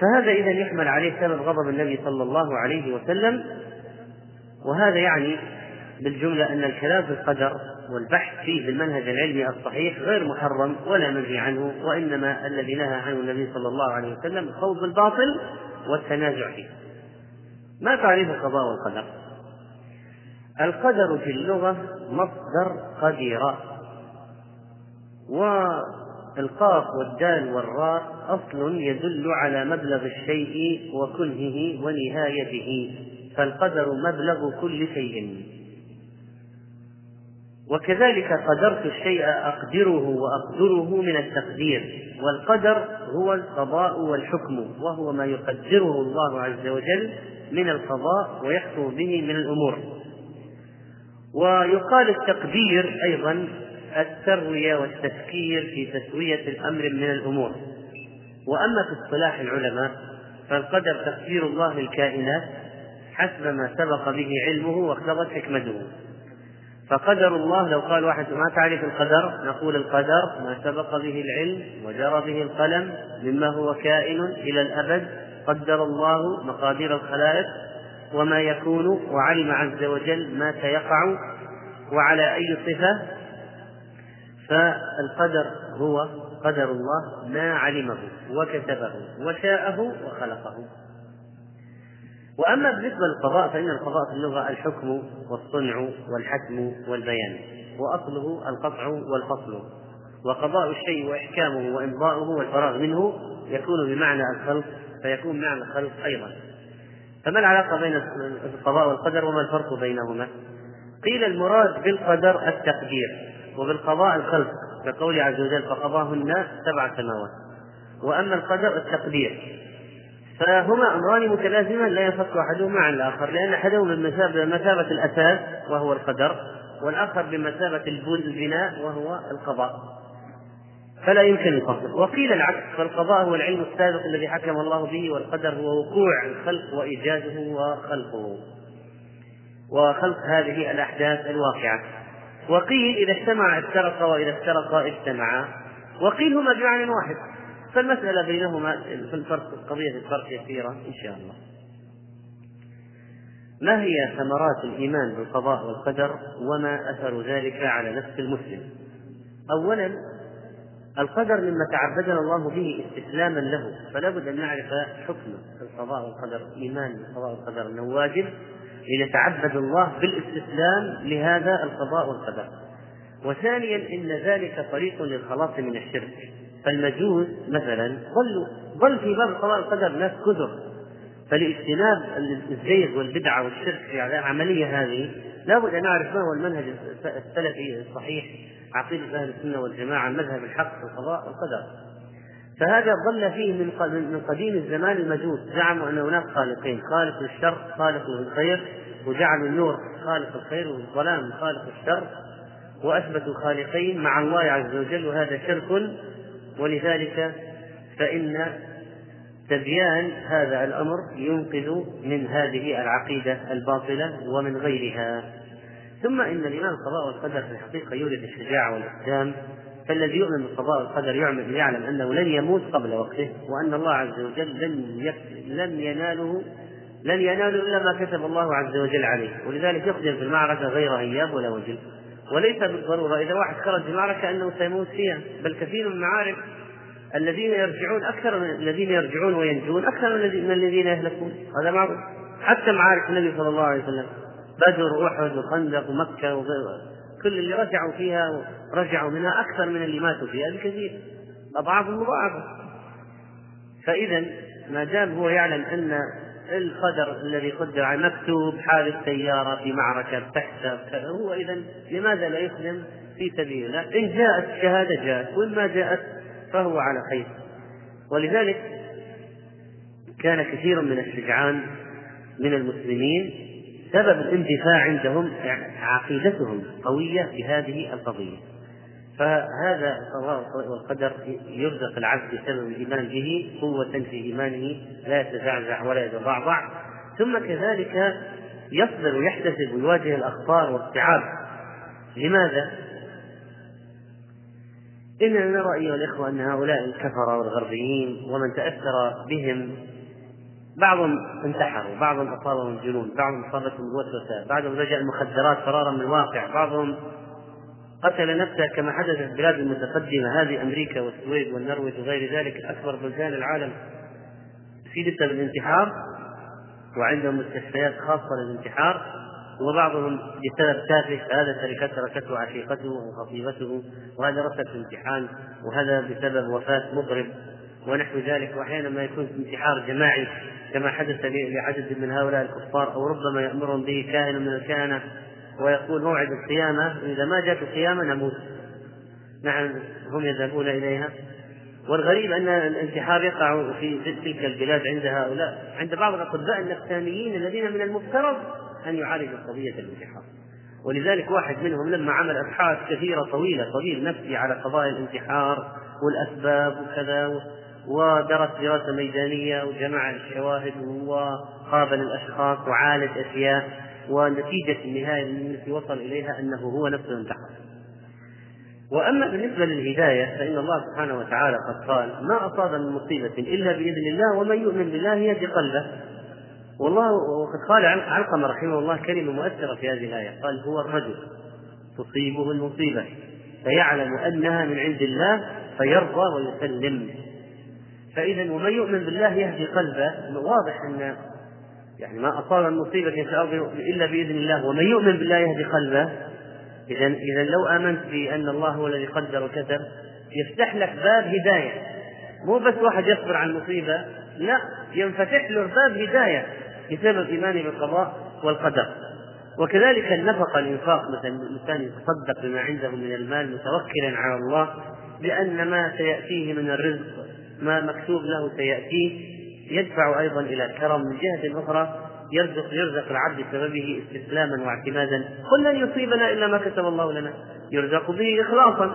فهذا إذا يحمل عليه سبب غضب النبي صلى الله عليه وسلم وهذا يعني بالجملة أن الكلام في القدر والبحث فيه بالمنهج العلمي الصحيح غير محرم ولا منهي عنه وإنما الذي نهى عنه النبي صلى الله عليه وسلم الخوض بالباطل والتنازع فيه. ما تعريف القضاء والقدر؟ القدر في اللغة مصدر قدر والقاف والدال والراء أصل يدل على مبلغ الشيء وكنهه ونهايته. فالقدر مبلغ كل شيء. وكذلك قدرت الشيء أقدره وأقدره من التقدير والقدر هو القضاء والحكم وهو ما يقدره الله عز وجل من القضاء ويحكم به من الأمور. ويقال التقدير أيضا التروية والتفكير في تسوية الأمر من الأمور. وأما في اصطلاح العلماء فالقدر تقدير الله للكائنات حسب ما سبق به علمه واقتضت حكمته. فقدر الله لو قال واحد ما تعرف القدر نقول القدر ما سبق به العلم وجرى به القلم مما هو كائن إلى الأبد قدر الله مقادير الخلائق وما يكون وعلم عز وجل ما سيقع وعلى أي صفة. فالقدر هو قدر الله ما علمه وكتبه وشاءه وخلقه. وأما بالنسبة للقضاء فإن القضاء في اللغة الحكم والصنع والحكم والبيان وأصله القطع والفصل. وقضاء الشيء وإحكامه وإمضاؤه والفراغ منه يكون بمعنى الخلق فيكون معنى الخلق أيضا. فما العلاقة بين القضاء والقدر وما الفرق بينهما؟ قيل المراد بالقدر التقدير وبالقضاء الخلق كقوله عز وجل فقضاهن سبع سماوات وأما القدر التقدير فهما أمران متلازمان لا ينفك أحدهما عن الآخر لأن أحدهما بمثابة الأساس وهو القدر والآخر بمثابة البناء وهو القضاء. فلا يمكن الفصل. وقيل العكس فالقضاء هو العلم السابق الذي حكم الله به والقدر هو وقوع الخلق وإيجاده وخلقه. وخلق هذه الأحداث الواقعة. وقيل إذا اجتمع افترق وإذا افترق اجتمعا. وقيل هما بمعنى واحد. فالمسألة بينهما في الفرق قضية الفرق يسيرة إن شاء الله. ما هي ثمرات الإيمان بالقضاء والقدر وما أثر ذلك على نفس المسلم؟ أولا القدر مما تعبدنا الله به استسلاما له فلا بد أن نعرف حكم القضاء والقدر الإيمان بالقضاء والقدر أنه واجب لنتعبد الله بالاستسلام لهذا القضاء والقدر. وثانيا إن ذلك طريق للخلاص من الشرك. فالمجوس مثلا ظلوا ظل في باب القضاء والقدر ناس كثر. فلاجتناب الزيغ والبدعة والشرك في العملية هذه لابد أن نعرف ما هو المنهج السلفي الصحيح عقيدة أهل السنة والجماعة مذهب الحق في القضاء والقدر. فهذا ظل فيه من من قديم الزمان المجوس. زعموا أن هناك خالقين خالق للشر خالق للخير وجعلوا النور خالق الخير والظلام خالق الشر وأثبتوا خالقين مع الله عز وجل وهذا شرك ولذلك فإن تبيان هذا الأمر ينقذ من هذه العقيدة الباطلة ومن غيرها. ثم إن الإيمان القضاء والقدر في الحقيقة يورث الشجاعة والإسلام فالذي يؤمن بالقضاء والقدر يعلم أنه لن يموت قبل وقته وأن الله عز وجل لن لن يناله لن يناله إلا ما كتب الله عز وجل عليه. ولذلك يقدم في المعركة غير هياب ولا وجل. وليس بالضرورة إذا واحد خرج في المعركة أنه سيموت فيها. بل كثير من المعارك الذين يرجعون أكثر من الذين يرجعون وينجون أكثر من الذين يهلكون. هذا معروف. حتى معارك النبي صلى الله عليه وسلم. بدر وأحد وخندق ومكة كل اللي رجعوا فيها رجعوا منها أكثر من اللي ماتوا فيها بكثير. أضعاف مضاعفة. فإذا ما دام هو يعلم أن القدر الذي قدر مكتوب حادث سيارة في معركة تحت. هو إذا لماذا لا يخدم في سبيل الله؟ إن جاءت الشهادة جاءت وإن ما جاءت فهو على خير. ولذلك كان كثير من الشجعان من المسلمين سبب الاندفاع عندهم عقيدتهم قوية بهذه القضية. فهذا القضاء والقدر يرزق العبد بسبب الإيمان به قوة في إيمانه لا يتزعزع ولا يتضعضع ثم كذلك يصبر ويحتسب ويواجه الأخطار والصعاب لماذا؟ إننا نرى أيها الإخوة أن هؤلاء الكفرة والغربيين ومن تأثر بهم بعضهم انتحروا بعضهم أصابهم الجنون بعضهم أصابتهم الوسوسة بعضهم لجأ المخدرات فرارا من الواقع بعضهم قتل نفسه كما حدث في البلاد المتقدمة هذه أمريكا والسويد والنرويج وغير ذلك أكبر بلدان العالم في بسبب الانتحار وعندهم مستشفيات خاصة للانتحار وبعضهم بسبب تافه هذا تركت تركته عشيقته وخطيبته وهذا في امتحان وهذا بسبب وفاة مضرب ونحو ذلك. وأحيانا ما يكون انتحار جماعي كما حدث لعدد من هؤلاء الكفار أو ربما يأمرهم به كاهن من الكهنة ويقول موعد القيامة إذا ما جاءت القيامة نموت. نعم هم يذهبون إليها. والغريب أن الانتحار يقع في تلك البلاد عند هؤلاء. عند بعض الأطباء النفسانيين الذين من المفترض أن يعالجوا قضية الانتحار. ولذلك واحد منهم لما عمل أبحاث كثيرة طويلة طويل نفسي على قضايا الانتحار والأسباب وكذا ودرس دراسة ميدانية وجمع الشواهد وقابل الأشخاص وعالج أشياء. ونتيجة النهاية التي وصل إليها أنه هو نفسه انتحر وأما بالنسبة للهداية فإن الله سبحانه وتعالى قد قال ما أصاب من مصيبة إلا بإذن الله ومن يؤمن بالله يهدي قلبه. والله وقد قال علقمة رحمه الله كلمة مؤثرة في هذه الآية. قال هو الرجل تصيبه المصيبة فيعلم أنها من عند الله فيرضى ويسلم. فإذا ومن يؤمن بالله يهدي قلبه. واضح أن يعني ما أصاب من مصيبة في الأرض إلا بإذن الله ومن يؤمن بالله يهدي قلبه. إذا إذا لو آمنت بأن الله هو الذي قدر وكتب يفتح لك باب هداية. مو بس واحد يصبر على المصيبة لا ينفتح له باب هداية بسبب إيمانه بالقضاء والقدر. وكذلك النفقة الإنفاق مثلا الإنسان يتصدق بما عنده من المال متوكلا على الله لأن ما سيأتيه من الرزق ما مكتوب له سيأتيه. يدفع أيضا إلى الكرم من جهة أخرى يرزق يرزق العبد بسببه استسلاما واعتمادا. قل لن يصيبنا إلا ما كتب الله لنا. يرزق به إخلاصا.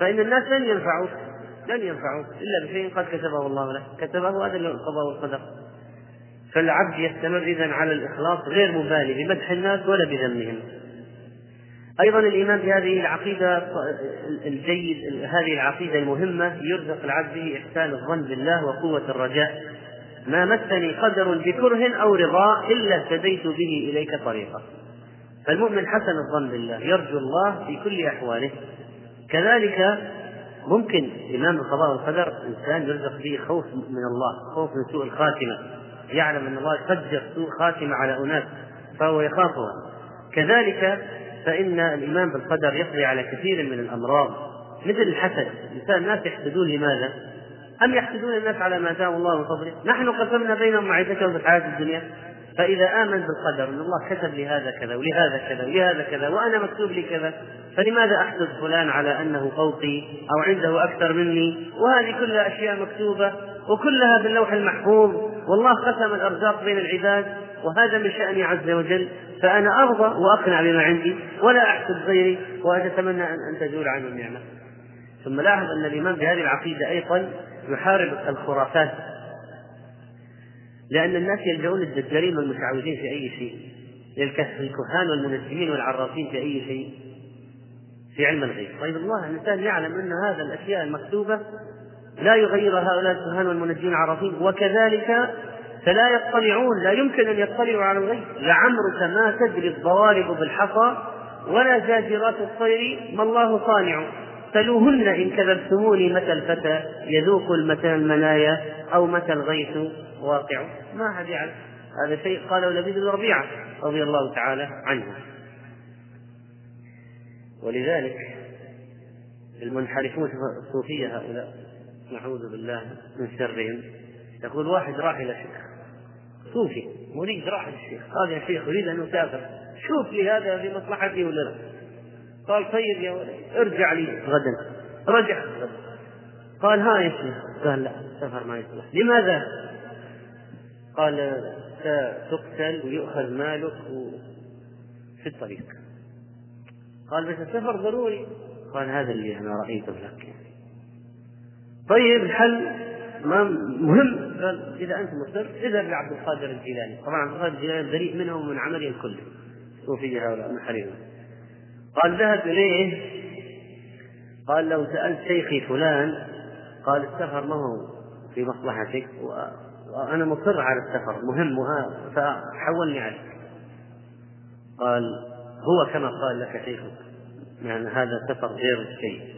فإن الناس لن ينفعوك. لن ينفعوك إلا بشيء قد كتبه الله لك. كتبه هذا القضاء والقدر فالعبد يستمر إذا على الإخلاص غير مبالي بمدح الناس ولا بذمهم. أيضا الإيمان بهذه العقيدة الجيد هذه العقيدة المهمة. يرزق العبد به إحسان الظن بالله وقوة الرجاء. ما مسني قدر بكره أو رضا إلا اهتديت به إليك طريقا. فالمؤمن حسن الظن بالله يرجو الله في كل أحواله. كذلك ممكن إمام القضاء والقدر إنسان يرزق به خوف من الله خوف من سوء الخاتمة. يعلم أن الله يقدر سوء خاتمة على أناس فهو يخافها. كذلك فإن الإيمان بالقدر يقضي على كثير من الأمراض مثل الحسد. الإنسان الناس يحسدون لماذا؟ أم يحسدون الناس على ما آتاهم الله من فضله؟ نحن قسمنا بينهم معيشتهم في الحياة الدنيا. فإذا آمن بالقدر أن الله كتب لي هذا كذا ولهذا كذا ولهذا كذا وأنا مكتوب لي كذا فلماذا أحسد فلان على أنه فوقي أو عنده أكثر مني؟ وهذه كلها أشياء مكتوبة وكلها في اللوح المحفوظ. والله قسم الأرزاق بين العباد وهذا من شأني عز وجل. فأنا أرضى وأقنع بما عندي ولا أحسد غيري وأتمنى أن تزول عني النعمة ثم لاحظ أن الإيمان بهذه العقيدة أيضا يحارب الخرافات. لأن الناس يلجؤون للدجالين والمشعوذين في أي شيء للكهان والمنجمين والعرافين في أي شيء في علم الغيب. طيب الله الإنسان يعلم أن هذا الأشياء المكتوبة لا يغير هؤلاء الكهان والمنجمين العرافين وكذلك فلا يطلعون لا يمكن أن يطلعوا على الغيب. لعمرك ما تدري الضوارب بالحصى ولا زاجرات الطير ما الله صانع. سلوهن إن كذبتموني. متى الفتى؟ يذوق المتى المنايا أو متى الغيث؟ واقع. ما أحد يعلم هذا شيء قاله لبيد بن ربيعة رضي الله تعالى عنه. ولذلك المنحرفون الصوفية هؤلاء نعوذ بالله من شرهم يقول واحد راح إلى شيخ صوفي مريد راح للشيخ. قال يا شيخ أريد أن أسافر. شوف لي هذا في مصلحتي ولا لا. قال طيب يا ولد ارجع لي. غدا رجع. غدا قال ها يا شيخ. قال لا السفر ما يصلح. لماذا؟ قال ستقتل ويؤخذ مالك في الطريق. قال بس السفر ضروري. قال هذا اللي أنا رأيته لك. طيب الحل ما مهم. قال إذا أنت مصر اذهب لعبد القادر الجيلاني. طبعا عبد القادر الجيلاني بريء منه ومن عمله كله صوفيه هؤلاء من حريمه قال ذهب إليه قال لو سألت شيخي فلان قال السفر ما هو في مصلحتك وأنا مصر على السفر مهم فحولني عليك. قال هو كما قال لك شيخك يعني هذا سفر غير الشيء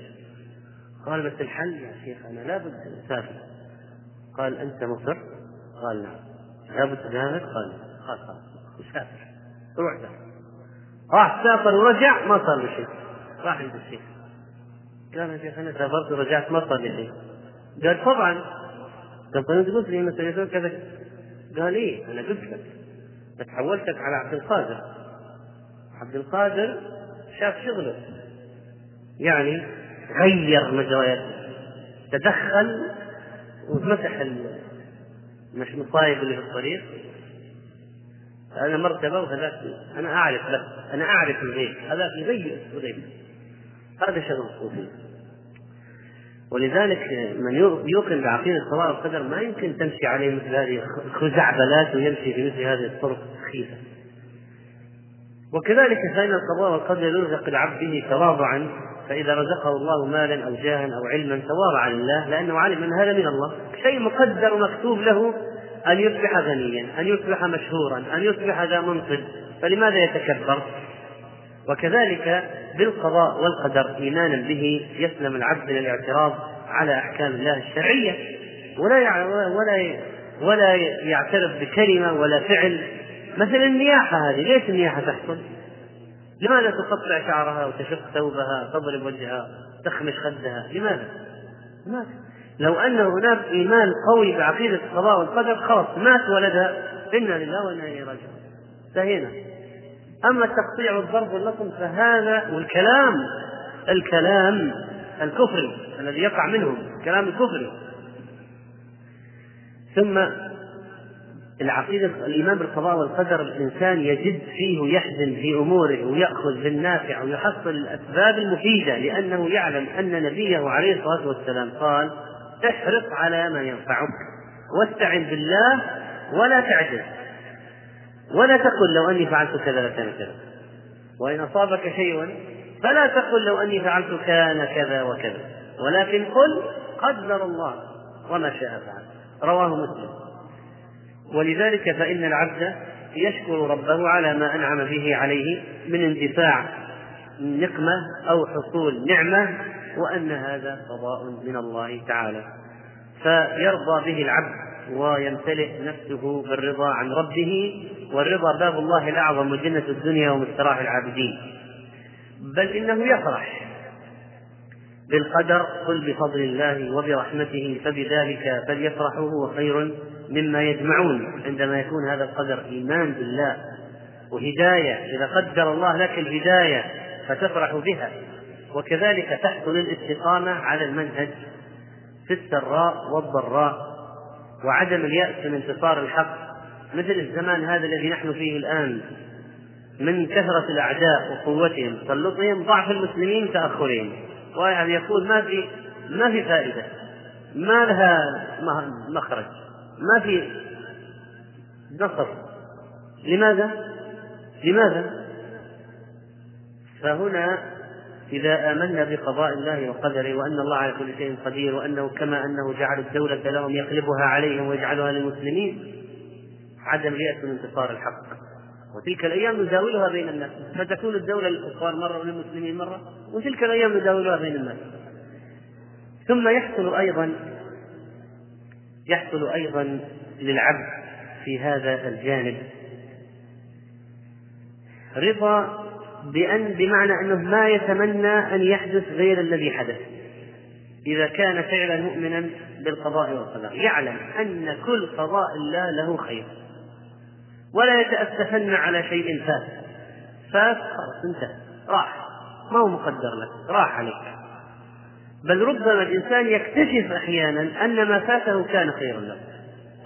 قال بس الحل يا شيخ أنا لابد أسافر. قال أنت مصر؟ قال نعم لابد تسافر؟ قال خلاص خلاص مسافر روح سافر راح سافر ورجع ما صار له شيء. راح عند الشيخ قال يا شيخ أنا سافرت ورجعت ما صار لي شيء. قال طبعا. طب انت قلت لي انك سيكون كذا. قال إيه أنا قلت لك. بس حولتك على عبد القادر. عبد القادر شاف شغله. يعني غير مجريات. تدخل ومسح مش مصايب اللي في الطريق. هذا مرتبة وهذاك أنا أعرف بس أنا أعرف الغيب. هذاك يغير الغيب هذا شغل الصوفي. ولذلك من يوقن بعقيدة القضاء والقدر ما يمكن تمشي عليه مثل هذه الخزعبلات ويمشي في مثل هذه الطرق السخيفة وكذلك فإن القضاء والقدر يرزق العبد به تواضعا فإذا رزقه الله مالا أو جاها أو علما تواضع لله لأنه علم أن هذا من الله. شيء مقدر مكتوب له أن يصبح غنيا أن يصبح مشهورا أن يصبح ذا منصب فلماذا يتكبر وكذلك بالقضاء والقدر إيمانا به يسلم العبد من الاعتراض على أحكام الله الشرعية ولا ولا ولا يعترف بكلمة ولا فعل مثل النياحة هذه ليش النياحة تحصل؟ لماذا تقطع شعرها وتشق ثوبها تضرب وجهها تخمش خدها لماذا؟ لماذا؟ لو أن هناك إيمان قوي بعقيدة القضاء والقدر خلاص مات ولدها إنا لله وإنا إليه راجعون. انتهينا. أما التقطيع والضرب واللطم فهذا والكلام الكلام الكفري الذي يقع منهم الكلام الكفري. ثم العقيدة الإيمان بالقضاء والقدر الإنسان يجد فيه ويحزن في أموره ويأخذ بالنافع ويحصل الأسباب المفيدة لأنه يعلم أن نبيه عليه الصلاة والسلام قال احرص على ما ينفعك واستعن بالله ولا تعجز ولا تقل لو أني فعلت كذا لكان كذا. وإن أصابك شيء فلا تقل لو أني فعلت كان كذا وكذا. ولكن قل قدر الله وما شاء فعل. رواه مسلم. ولذلك فإن العبد يشكر ربه على ما أنعم به عليه من اندفاع نقمة أو حصول نعمة وأن هذا قضاء من الله تعالى. فيرضى به العبد ويمتلئ نفسه بالرضا عن ربه والرضا باب الله الأعظم وجنة الدنيا ومستراح العابدين. بل إنه يفرح بالقدر قل بفضل الله وبرحمته فبذلك فليفرحوا هو خير مما يجمعون. عندما يكون هذا القدر إيمان بالله وهداية إذا قدر الله لك الهداية فتفرح بها. وكذلك تحصل الاستقامة على المنهج في السراء والضراء وعدم اليأس من انتصار الحق مثل الزمان هذا الذي نحن فيه الآن من كثرة الأعداء وقوتهم تسلطهم ضعف المسلمين تأخرهم واحد يقول ما في ما في فائدة ما لها مخرج ما في نصر لماذا؟ لماذا؟ فهنا إذا آمنا بقضاء الله وقدره وأن الله على كل شيء قدير وأنه كما أنه جعل الدولة لهم يقلبها عليهم ويجعلها للمسلمين عدم يأس من انتصار الحق. وتلك الأيام نداولها بين الناس. فتكون الدولة للكفار مرة وللمسلمين مرة وتلك الأيام نداولها بين الناس. ثم يحصل أيضا يحصل أيضا للعبد في هذا الجانب رضا بأن بمعنى أنه ما يتمنى أن يحدث غير الذي حدث. إذا كان فعلا مؤمنا بالقضاء والقدر. يعلم أن كل قضاء الله له خير. ولا يتأسفن على شيء فات. فات خلاص انتهى. راح. ما هو مقدر لك. راح عليك. بل ربما الإنسان يكتشف أحيانا أن ما فاته كان خيرا له.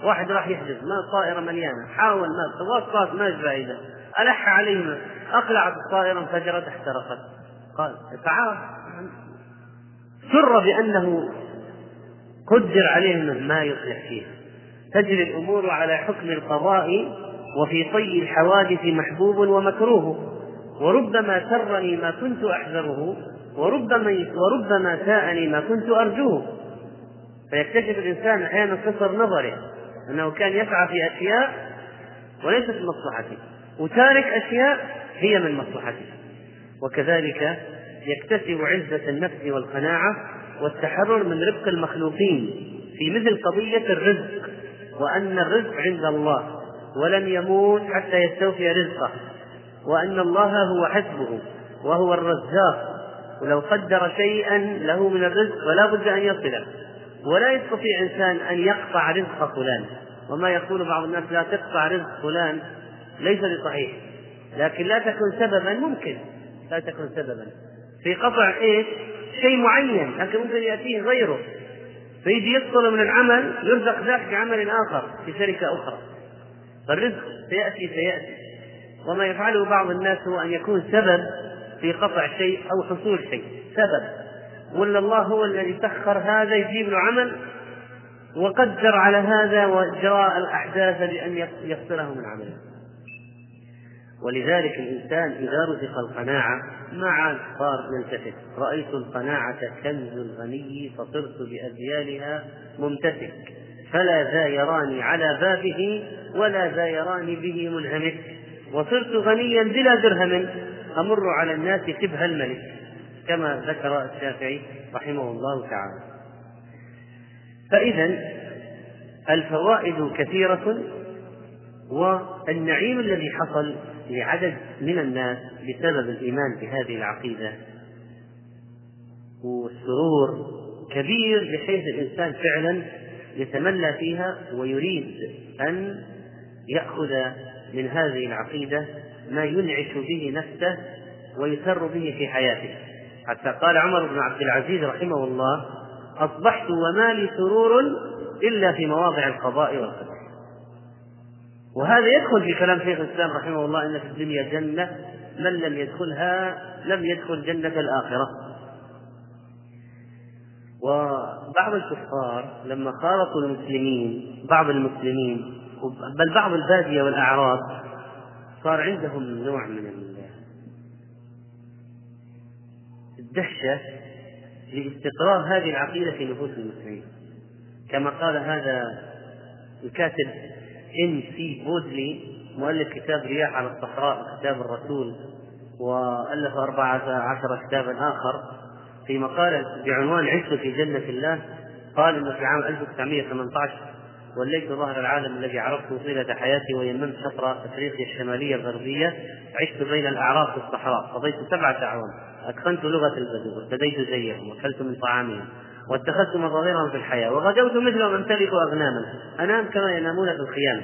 واحد راح يحجز ما الطائرة مليانة حاول ما توصلت ما فائدة ألح عليه أقلعت الطائرة انفجرت احترقت. قال تعال. سر بأنه قدر عليه ما يصلح فيه. تجري الأمور على حكم القضاء وفي طي الحوادث محبوب ومكروه. وربما سرني ما كنت أحذره وربما وربما ساءني ما كنت أرجوه. فيكتشف الإنسان أحيانا قصر نظره أنه كان يسعى في أشياء وليست من مصلحته وتارك أشياء هي من مصلحته. وكذلك يكتسب عزة النفس والقناعة والتحرر من رزق المخلوقين في مثل قضية الرزق وأن الرزق عند الله ولن يموت حتى يستوفي رزقه وأن الله هو حسبه وهو الرزاق. ولو قدر شيئا له من الرزق فلا بد أن يصله. ولا يستطيع إنسان أن يقطع رزق فلان. وما يقول بعض الناس لا تقطع رزق فلان ليس بصحيح. لكن لا تكن سببا ممكن. لا تكن سببا. في قطع إيش؟ شيء معين لكن ممكن يأتيه غيره. فيجي يدخل من العمل يرزق ذاك بعمل آخر في شركة أخرى. فالرزق سيأتي سيأتي. وما يفعله بعض الناس هو أن يكون سبب في قطع شيء أو حصول شيء. سبب. ولا الله هو الذي سخر هذا يجيب له عمل؟ وقدر على هذا وجراء الأحداث بأن يفصله من عمله. ولذلك الإنسان إذا رزق القناعة ما عاد صار يلتفت رأيت القناعة كنز الغني فصرت بأذيالها ممتسك. فلا ذا يراني على بابه ولا ذا يراني به منهمك. وصرت غنيا بلا درهم أمر على الناس شبه الملك. كما ذكر الشافعي رحمه الله تعالى. فإذا الفوائد كثيرة والنعيم الذي حصل لعدد من الناس بسبب الإيمان بهذه العقيدة. والسرور كبير بحيث الإنسان فعلا يتملى فيها ويريد أن يأخذ من هذه العقيدة ما ينعش به نفسه ويسر به في حياته. حتى قال عمر بن عبد العزيز رحمه الله أصبحت وما لي سرور إلا في مواضع القضاء والقدر. وهذا يدخل في كلام شيخ الإسلام رحمه الله إن في الدنيا جنة من لم يدخلها لم يدخل جنة الآخرة. وبعض الكفار لما خالطوا المسلمين بعض المسلمين بل بعض البادية والأعراب صار عندهم نوع من الدهشة لاستقرار هذه العقيدة في نفوس المسلمين. كما قال هذا الكاتب إن سي بوزلي مؤلف كتاب رياح على الصحراء كتاب الرسول وألف أربعة عشر كتابا آخر في مقالة بعنوان عشت في جنة الله. قال إنه في عام 1918 وليت ظهر العالم الذي عرفته طيلة حياتي ويممت شطر أفريقيا الشمالية الغربية. عشت بين الأعراف في الصحراء قضيت سبعة أعوام أتقنت لغة البدو وابتديت زيهم وأكلت من طعامهم. واتخذت مظاهرهم في الحياة وغدوت مثلهم أمتلك أغناما. أنام كما ينامون في الخيام.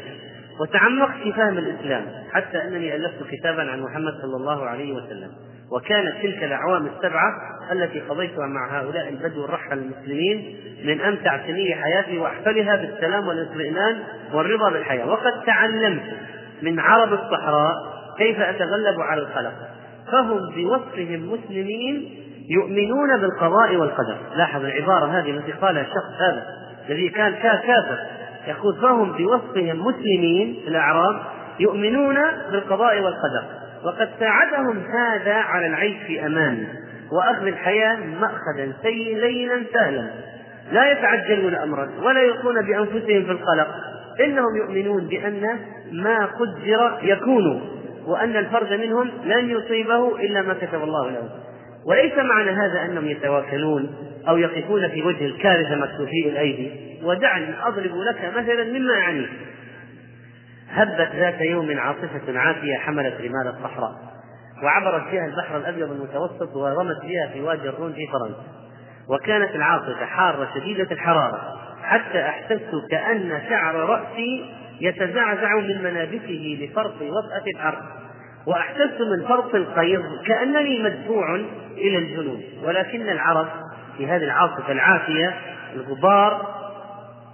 وتعمقت في فهم الإسلام حتى أنني ألفت كتابا عن محمد صلى الله عليه وسلم. وكانت تلك الأعوام السبعة التي قضيتها مع هؤلاء البدو الرحل المسلمين من أمتع سني حياتي وأحفلها بالسلام والاطمئنان والرضا بالحياة. وقد تعلمت من عرب الصحراء كيف أتغلب على الخلق فهم بوصفهم مسلمين يؤمنون بالقضاء والقدر. لاحظ العبارة هذه التي قالها الشخص هذا الذي كان كافر. يقول فهم بوصفهم مسلمين الأعراب يؤمنون بالقضاء والقدر؟ وقد ساعدهم هذا على العيش في أمان وأخذ الحياة مأخذا لينا سهلا. لا يتعجلون أمرا ولا يلقون بأنفسهم في القلق. إنهم يؤمنون بأن ما قدر يكون وأن الفرد منهم لن يصيبه إلا ما كتب الله له. وليس معنى هذا أنهم يتواكلون أو يقفون في وجه الكارثة مكتوفي الأيدي. ودعني أضرب لك مثلا مما يعنيه هبت ذات يوم عاصفة عاتية حملت رمال الصحراء وعبرت فيها البحر الأبيض المتوسط ورمت بها في وادي الرون في فرنسا. وكانت العاصفة حارة شديدة الحرارة حتى أحسست كأن شعر رأسي يتزعزع من منابته لفرط وطأة الأرض. وأحسست من فرط القيض كأنني مدفوع إلى الجنوب ولكن العرب في هذه العاصفة العافية الغبار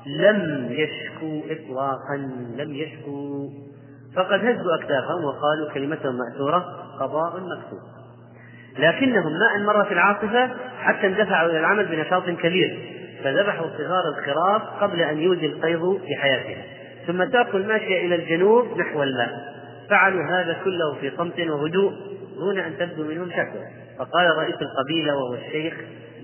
لم يشكوا إطلاقا لم يشكوا. فقد هزوا أكتافهم وقالوا كلمة مأثورة قضاء مكتوب. لكنهم ما أن مرت العاصفة حتى اندفعوا إلى العمل بنشاط كبير فذبحوا صغار الخراف قبل أن يوجي القيض في حياتها ثم تأكل الماشية إلى الجنوب نحو الماء. فعلوا هذا كله في صمت وهدوء دون أن تبدو منهم شكوى. فقال رئيس القبيلة وهو الشيخ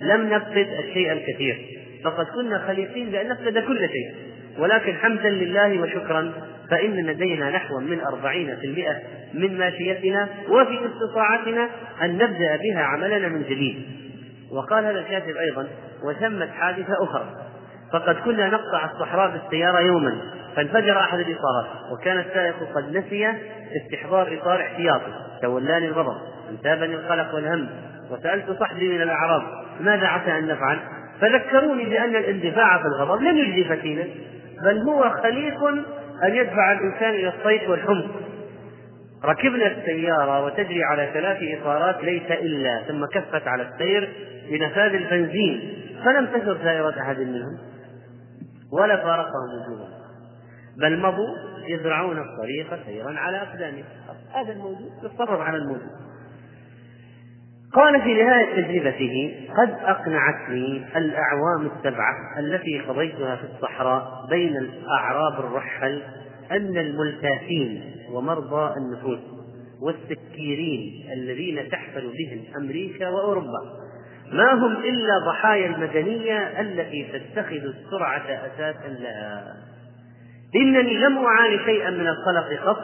لم نفقد الشيء الكثير. فقد كنا خليقين بأن نفقد كل شيء. ولكن حمدا لله وشكرا فإن لدينا نحو من أربعين في المئة من ماشيتنا وفي استطاعتنا أن نبدأ بها عملنا من جديد. وقال هذا الكاتب أيضا وتمت حادثة أخرى. فقد كنا نقطع الصحراء بالسيارة يوما. فانفجر أحد الإطارات وكان السائق قد نسي استحضار إطار احتياطي تولاني الغضب انتابني القلق والهم وسألت صحبي من الأعراب ماذا عسى أن نفعل؟ فذكروني بأن الاندفاع في الغضب لم يجدي فتيلا بل هو خليق أن يدفع الإنسان إلى الصيف والحمق ركبنا السيارة وتجري على ثلاث إطارات ليس إلا ثم كفت على السير بنفاذ البنزين فلم تسر سائرة أحد منهم ولا فارقهم وجوههم بل مضوا يزرعون الطريق سيرا على أقدامهم هذا الموجود يتصرف على الموجود. قال في نهاية تجربته قد أقنعتني الأعوام السبعة التي قضيتها في الصحراء بين الأعراب الرحل أن الملتافين ومرضى النفوس والسكيرين الذين تحفل بهم أمريكا وأوروبا ما هم إلا ضحايا المدنية التي تتخذ السرعة أساسا لها. إنني لم أعاني شيئا من القلق قط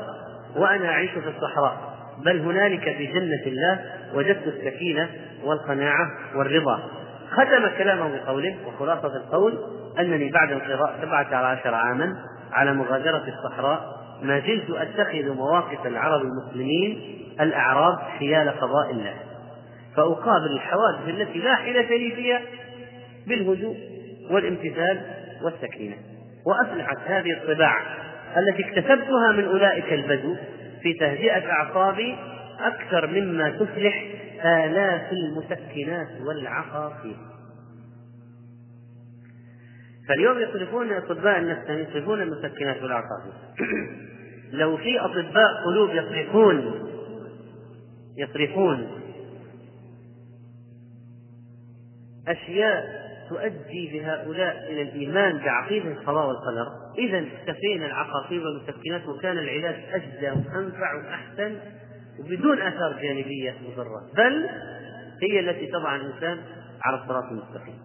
وأنا أعيش في الصحراء. بل هنالك في جنة الله وجدت السكينة والقناعة والرضا. ختم كلامه بقوله وخلاصة القول أنني بعد انقضاء سبعة عشر عاما على مغادرة الصحراء ما زلت أتخذ مواقف العرب المسلمين الأعراب حيال قضاء الله. فأقابل الحوادث التي لا حيلة لي فيها بالهدوء والامتثال والسكينة. وأفلحت هذه الطباع التي اكتسبتها من أولئك البدو في تهدئة أعصابي أكثر مما تفلح آلاف المسكنات والعقاقير فاليوم يصرفون أطباء النفس يصرفون المسكنات والعقاقير لو في أطباء قلوب يصرفون يصرفون أشياء تؤدي بهؤلاء إلى الإيمان بعقيدة القضاء والقدر. إذا اكتفينا العقاقير والمسكنات وكان العلاج أجدى وأنفع وأحسن وبدون آثار جانبية مضرة. بل هي التي تضع الإنسان على الصراط المستقيم.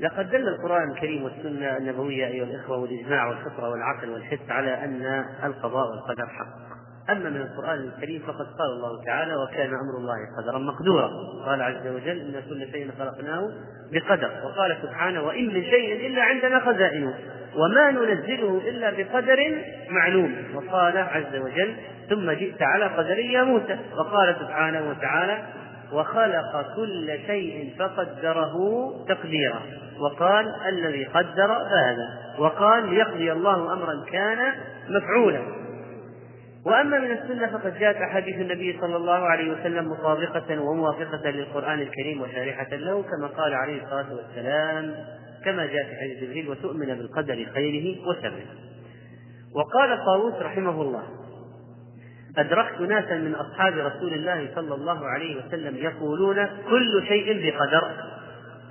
لقد دل القرآن الكريم والسنة النبوية أيها الإخوة والإجماع والفطرة والعقل والحس على أن القضاء والقدر حق. أما من القرآن الكريم فقد قال الله تعالى وكان أمر الله قدرا مقدورا. قال عز وجل إن كل شيء خلقناه بقدر. وقال سبحانه وإن من شيء إلا عندنا خزائنه وما ننزله إلا بقدر معلوم. وقال عز وجل ثم جئت على قدر يا موسى. وقال سبحانه وتعالى وخلق كل شيء فقدره تقديرا. وقال الذي قدر فهذا. وقال ليقضي الله أمرا كان مفعولا. وأما من السنة فقد جاءت أحاديث النبي صلى الله عليه وسلم مطابقة وموافقة للقرآن الكريم وشارحة له كما قال عليه الصلاة والسلام كما جاء في حديث جبريل وتؤمن بالقدر خيره وشره وقال طاووس رحمه الله أدركت ناسا من أصحاب رسول الله صلى الله عليه وسلم يقولون كل شيء بقدر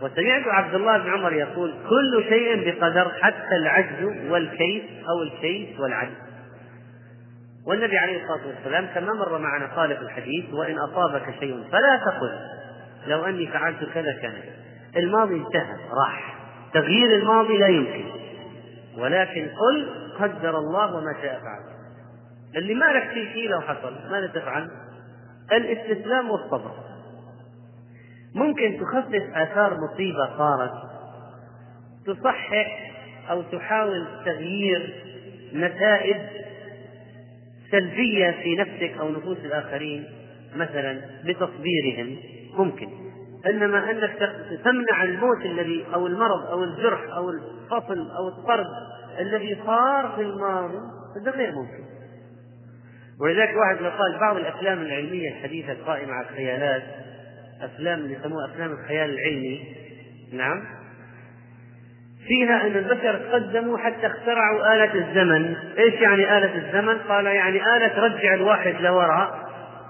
وسمعت عبد الله بن عمر يقول كل شيء بقدر حتى العجز والكيس أو الكيس والعجز والنبي عليه الصلاة والسلام كما مر معنا قال في الحديث وإن أصابك شيء فلا تقل لو أني فعلت كذا كان. الماضي انتهى راح. تغيير الماضي لا يمكن. ولكن قل قدر الله وما شاء فعل. اللي ما لك فيه شيء لو حصل ماذا تفعل؟ الاستسلام والصبر. ممكن تخفف آثار مصيبة صارت تصحح أو تحاول تغيير نتائج سلبية في نفسك أو نفوس الآخرين مثلا بتصبيرهم ممكن. إنما أنك تمنع الموت الذي أو المرض أو الجرح أو الفصل أو الطرد الذي صار في الماضي هذا غير ممكن. ولذلك واحد لو قال بعض الأفلام العلمية الحديثة القائمة على الخيالات أفلام اللي يسموها أفلام الخيال العلمي نعم فيها أن البشر تقدموا حتى اخترعوا آلة الزمن، إيش يعني آلة الزمن؟ قال يعني آلة ترجع الواحد لوراء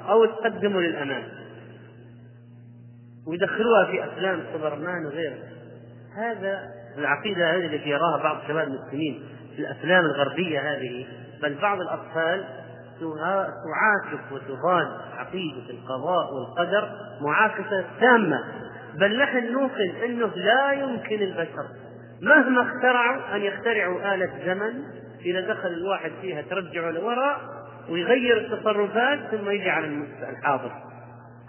أو تقدمه للأمام. ويدخلوها في أفلام سوبرمان وغيره. هذا العقيدة هذه التي يراها بعض شباب المسلمين في الأفلام الغربية هذه بل بعض الأطفال تعاكس وتضاد عقيدة القضاء والقدر معاكسة تامة بل نحن نوقن أنه لا يمكن البشر مهما اخترعوا أن يخترعوا آلة زمن إذا دخل الواحد فيها ترجعه لوراء ويغير التصرفات ثم يجي على الحاضر.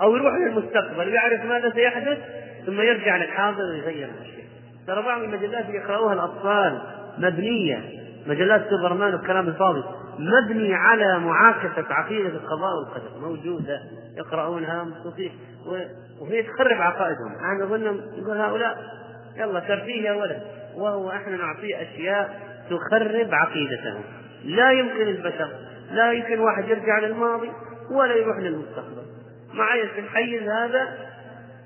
أو يروح للمستقبل ويعرف ماذا سيحدث ثم يرجع للحاضر ويغير الشيء ترى بعض المجلات اللي يقرأوها الأطفال مبنية. مجلات سوبرمان والكلام الفاضي. مبني على معاكسة عقيدة القضاء والقدر. موجودة يقرؤونها مبسوطين وهي تخرب عقائدهم. أنا أظن يقول هؤلاء يلا ترفيه يا ولد. وهو إحنا نعطيه أشياء تخرب عقيدتهم لا يمكن البشر لا يمكن واحد يرجع للماضي ولا يروح للمستقبل. معي في الحيز هذا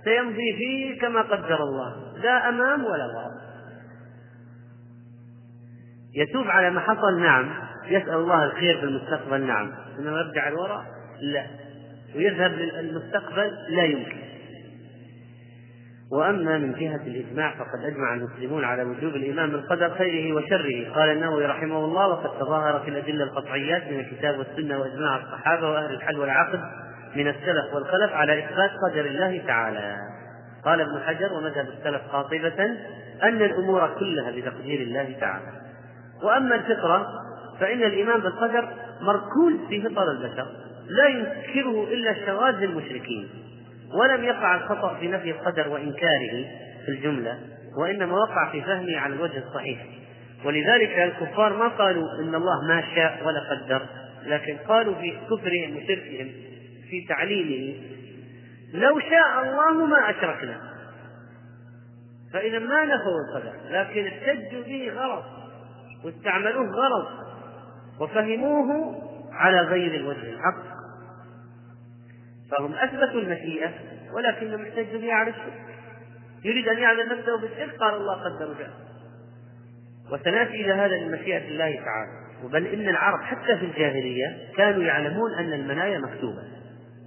سيمضي فيه كما قدر الله لا أمام ولا وراء يتوب على ما حصل نعم. يسأل الله الخير في المستقبل نعم. إنما يرجع الوراء لا. ويذهب للمستقبل؟ لا يمكن. وأما من جهة الإجماع فقد أجمع المسلمون على وجوب الإيمان بالقدر خيره وشره. قال النووي رحمه الله وقد تظاهر في الأدلة القطعيات من الكتاب والسنة وإجماع الصحابة وأهل الحل والعقد من السلف والخلف على إثبات قدر الله تعالى. قال ابن حجر ومذهب السلف قاطبة أن الأمور كلها بتقدير الله تعالى. وأما الفطرة فإن الإيمان بالقدر مركوز في فطر البشر لا ينكره إلا الشواذ المشركين. ولم يقع الخطأ في نفي القدر وإنكاره في الجملة وإنما وقع في فهمه على الوجه الصحيح. ولذلك الكفار ما قالوا إن الله ما شاء ولا قدر لكن قالوا في كفرهم وشركهم في تعليمه لو شاء الله ما أشركنا. فإذا ما نفوا القدر لكن احتجوا به غلط واستعملوه غلط وفهموه على غير الوجه الحق. فهم أثبتوا المشيئة ولكنهم بها على الشرك. يريد أن يعلم نفسه بالشرك قال الله قدر جاء وسنأتي إلى هذا من مشيئة الله تعالى. بل إن العرب حتى في الجاهلية كانوا يعلمون أن المنايا مكتوبة.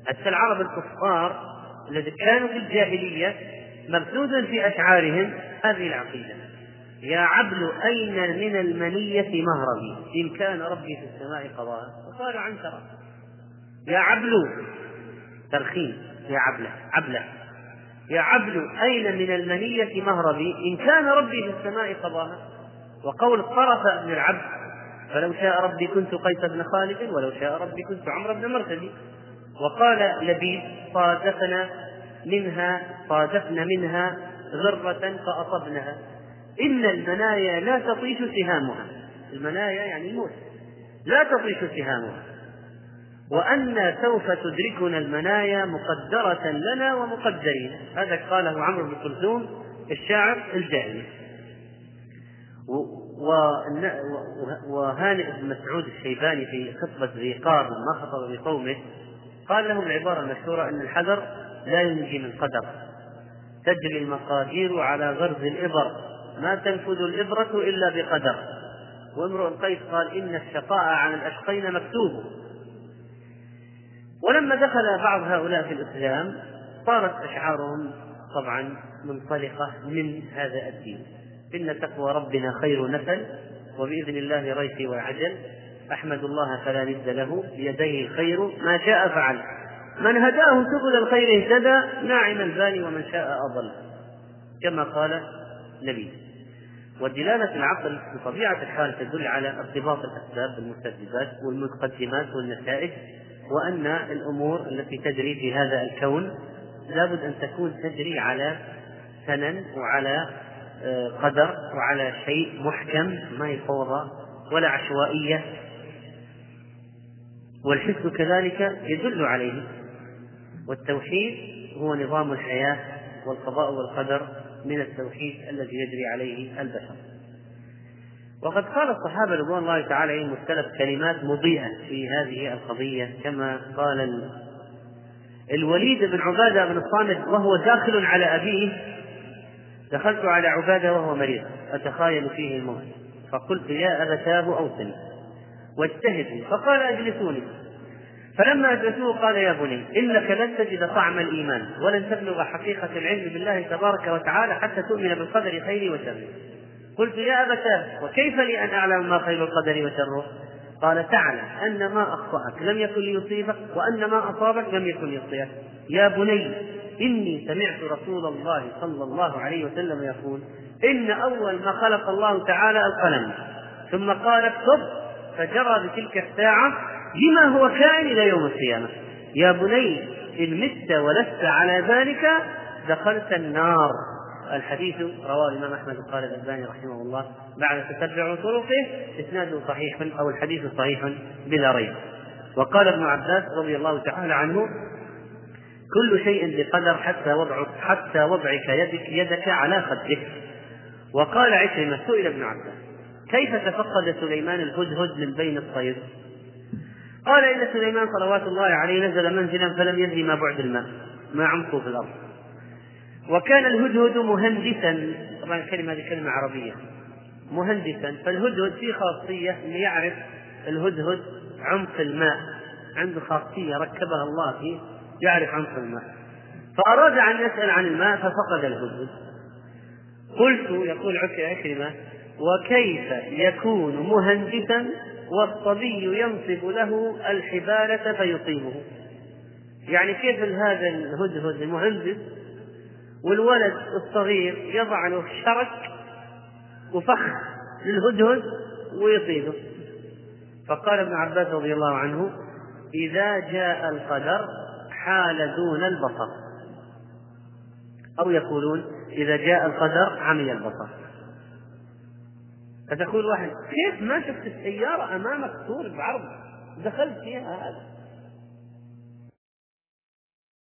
حتى العرب الكفار الذين كانوا في الجاهلية مبثوثا في أشعارهم هذه العقيدة. يا عبل أين من المنية مهربي؟ إن كان ربي في السماء قضاء. وقالوا عنترة يا عبل ترخيم. يا عبلة عبلة. يا عبل أين من المنية مهربي؟ إن كان ربي في السماء قضاها وقول طرف ابن العبد فلو شاء ربي كنت قيس بن خالد ولو شاء ربي كنت عمرو بن مرتدي. وقال لبيد صادفنا منها صادفنا منها غرة فأصبنها إن المنايا لا تطيش سهامها. المنايا يعني الموت. لا تطيش سهامها. وأن سوف تدركنا المنايا مقدرة لنا ومقدرين. هذا قاله عمرو بن كلثوم الشاعر الجاهلي. وهانئ بن مسعود الشيباني في خطبة ذي قار لما خطب بقومه قال لهم العبارة المشهورة أن الحذر لا ينجي من قدر. تجري المقادير على غرز الإبر. ما تنفذ الإبرة إلا بقدر. وامرؤ القيس قال إن الشقاء على الأشقين مكتوب. ولما دخل بعض هؤلاء في الإسلام صارت أشعارهم طبعا منطلقة من هذا الدين. إن تقوى ربنا خير نفل وبإذن الله ريثي وعجل أحمد الله فلا ند له بيديه الخير ما شاء فعل. من هداه سبل الخير اهتدى ناعم البال ومن شاء أضل. كما قال نبي ودلالة العقل بطبيعة الحال تدل على ارتباط الأسباب بالمسببات والمقدمات والنتائج وأن الأمور التي تجري في هذا الكون لابد أن تكون تجري على سنن وعلى آه، قدر وعلى شيء محكم ما هي فوضى ولا عشوائية. والحس كذلك يدل عليه. والتوحيد هو نظام الحياة والقضاء والقدر من التوحيد الذي يجري عليه البشر. وقد قال الصحابة رضوان الله تعالى عليهم السلف كلمات مضيئة في هذه القضية كما قال الوليد بن عبادة بن الصامت وهو داخل على أبيه دخلت على عبادة وهو مريض أتخايل فيه الموت فقلت يا أبتاه أوصني واجتهدوا فقال أجلسوني. فلما أجلسوه قال يا بني إنك لن تجد طعم الإيمان ولن تبلغ حقيقة العلم بالله تبارك وتعالى حتى تؤمن بالقدر خيره وشره. قلت يا أبتاه وكيف لي أن أعلم ما خير القدر وشره؟ قال تعلم أن ما أخطأك لم يكن ليصيبك وأن ما أصابك لم يكن ليخطئك يا بني إني سمعت رسول الله صلى الله عليه وسلم يقول إن أول ما خلق الله تعالى القلم. ثم قال اكتب فجرى بتلك الساعة بما هو كائن إلى يوم القيامة. يا بني إن مت ولست على ذلك دخلت النار. الحديث رواه الإمام أحمد قال الألباني رحمه الله بعد تتبع طرقه إسناده صحيح أو الحديث صحيح بلا ريب. وقال ابن عباس رضي الله تعالى عنه كل شيء بقدر حتى وضع حتى وضعك يدك يدك على خدك. وقال عكرمة سئل ابن عباس كيف تفقد سليمان الهدهد من بين الطير؟ قال إن سليمان صلوات الله عليه نزل منزلا فلم يدري ما بعد الماء ما عمقه في الأرض. وكان الهدهد مهندسا. طبعا الكلمة هذه كلمة عربية. مهندسا. فالهدهد فيه خاصية اللي يعرف الهدهد عمق الماء. عنده خاصية ركبها الله فيه يعرف عمق الماء. فأراد أن يسأل عن الماء ففقد الهدهد. قلت يقول عكرمة وكيف يكون مهندسا والصبي ينصب له الحبالة فيصيبه؟ يعني كيف هذا الهدهد المهندس والولد الصغير يضع له شرك وفخ للهدهد ويصيبه فقال ابن عباس رضي الله عنه إذا جاء القدر حال دون البصر. أو يقولون إذا جاء القدر عمي البصر. فتقول واحد كيف ما شفت السيارة أمامك طول بعرض؟ دخلت فيها هذا.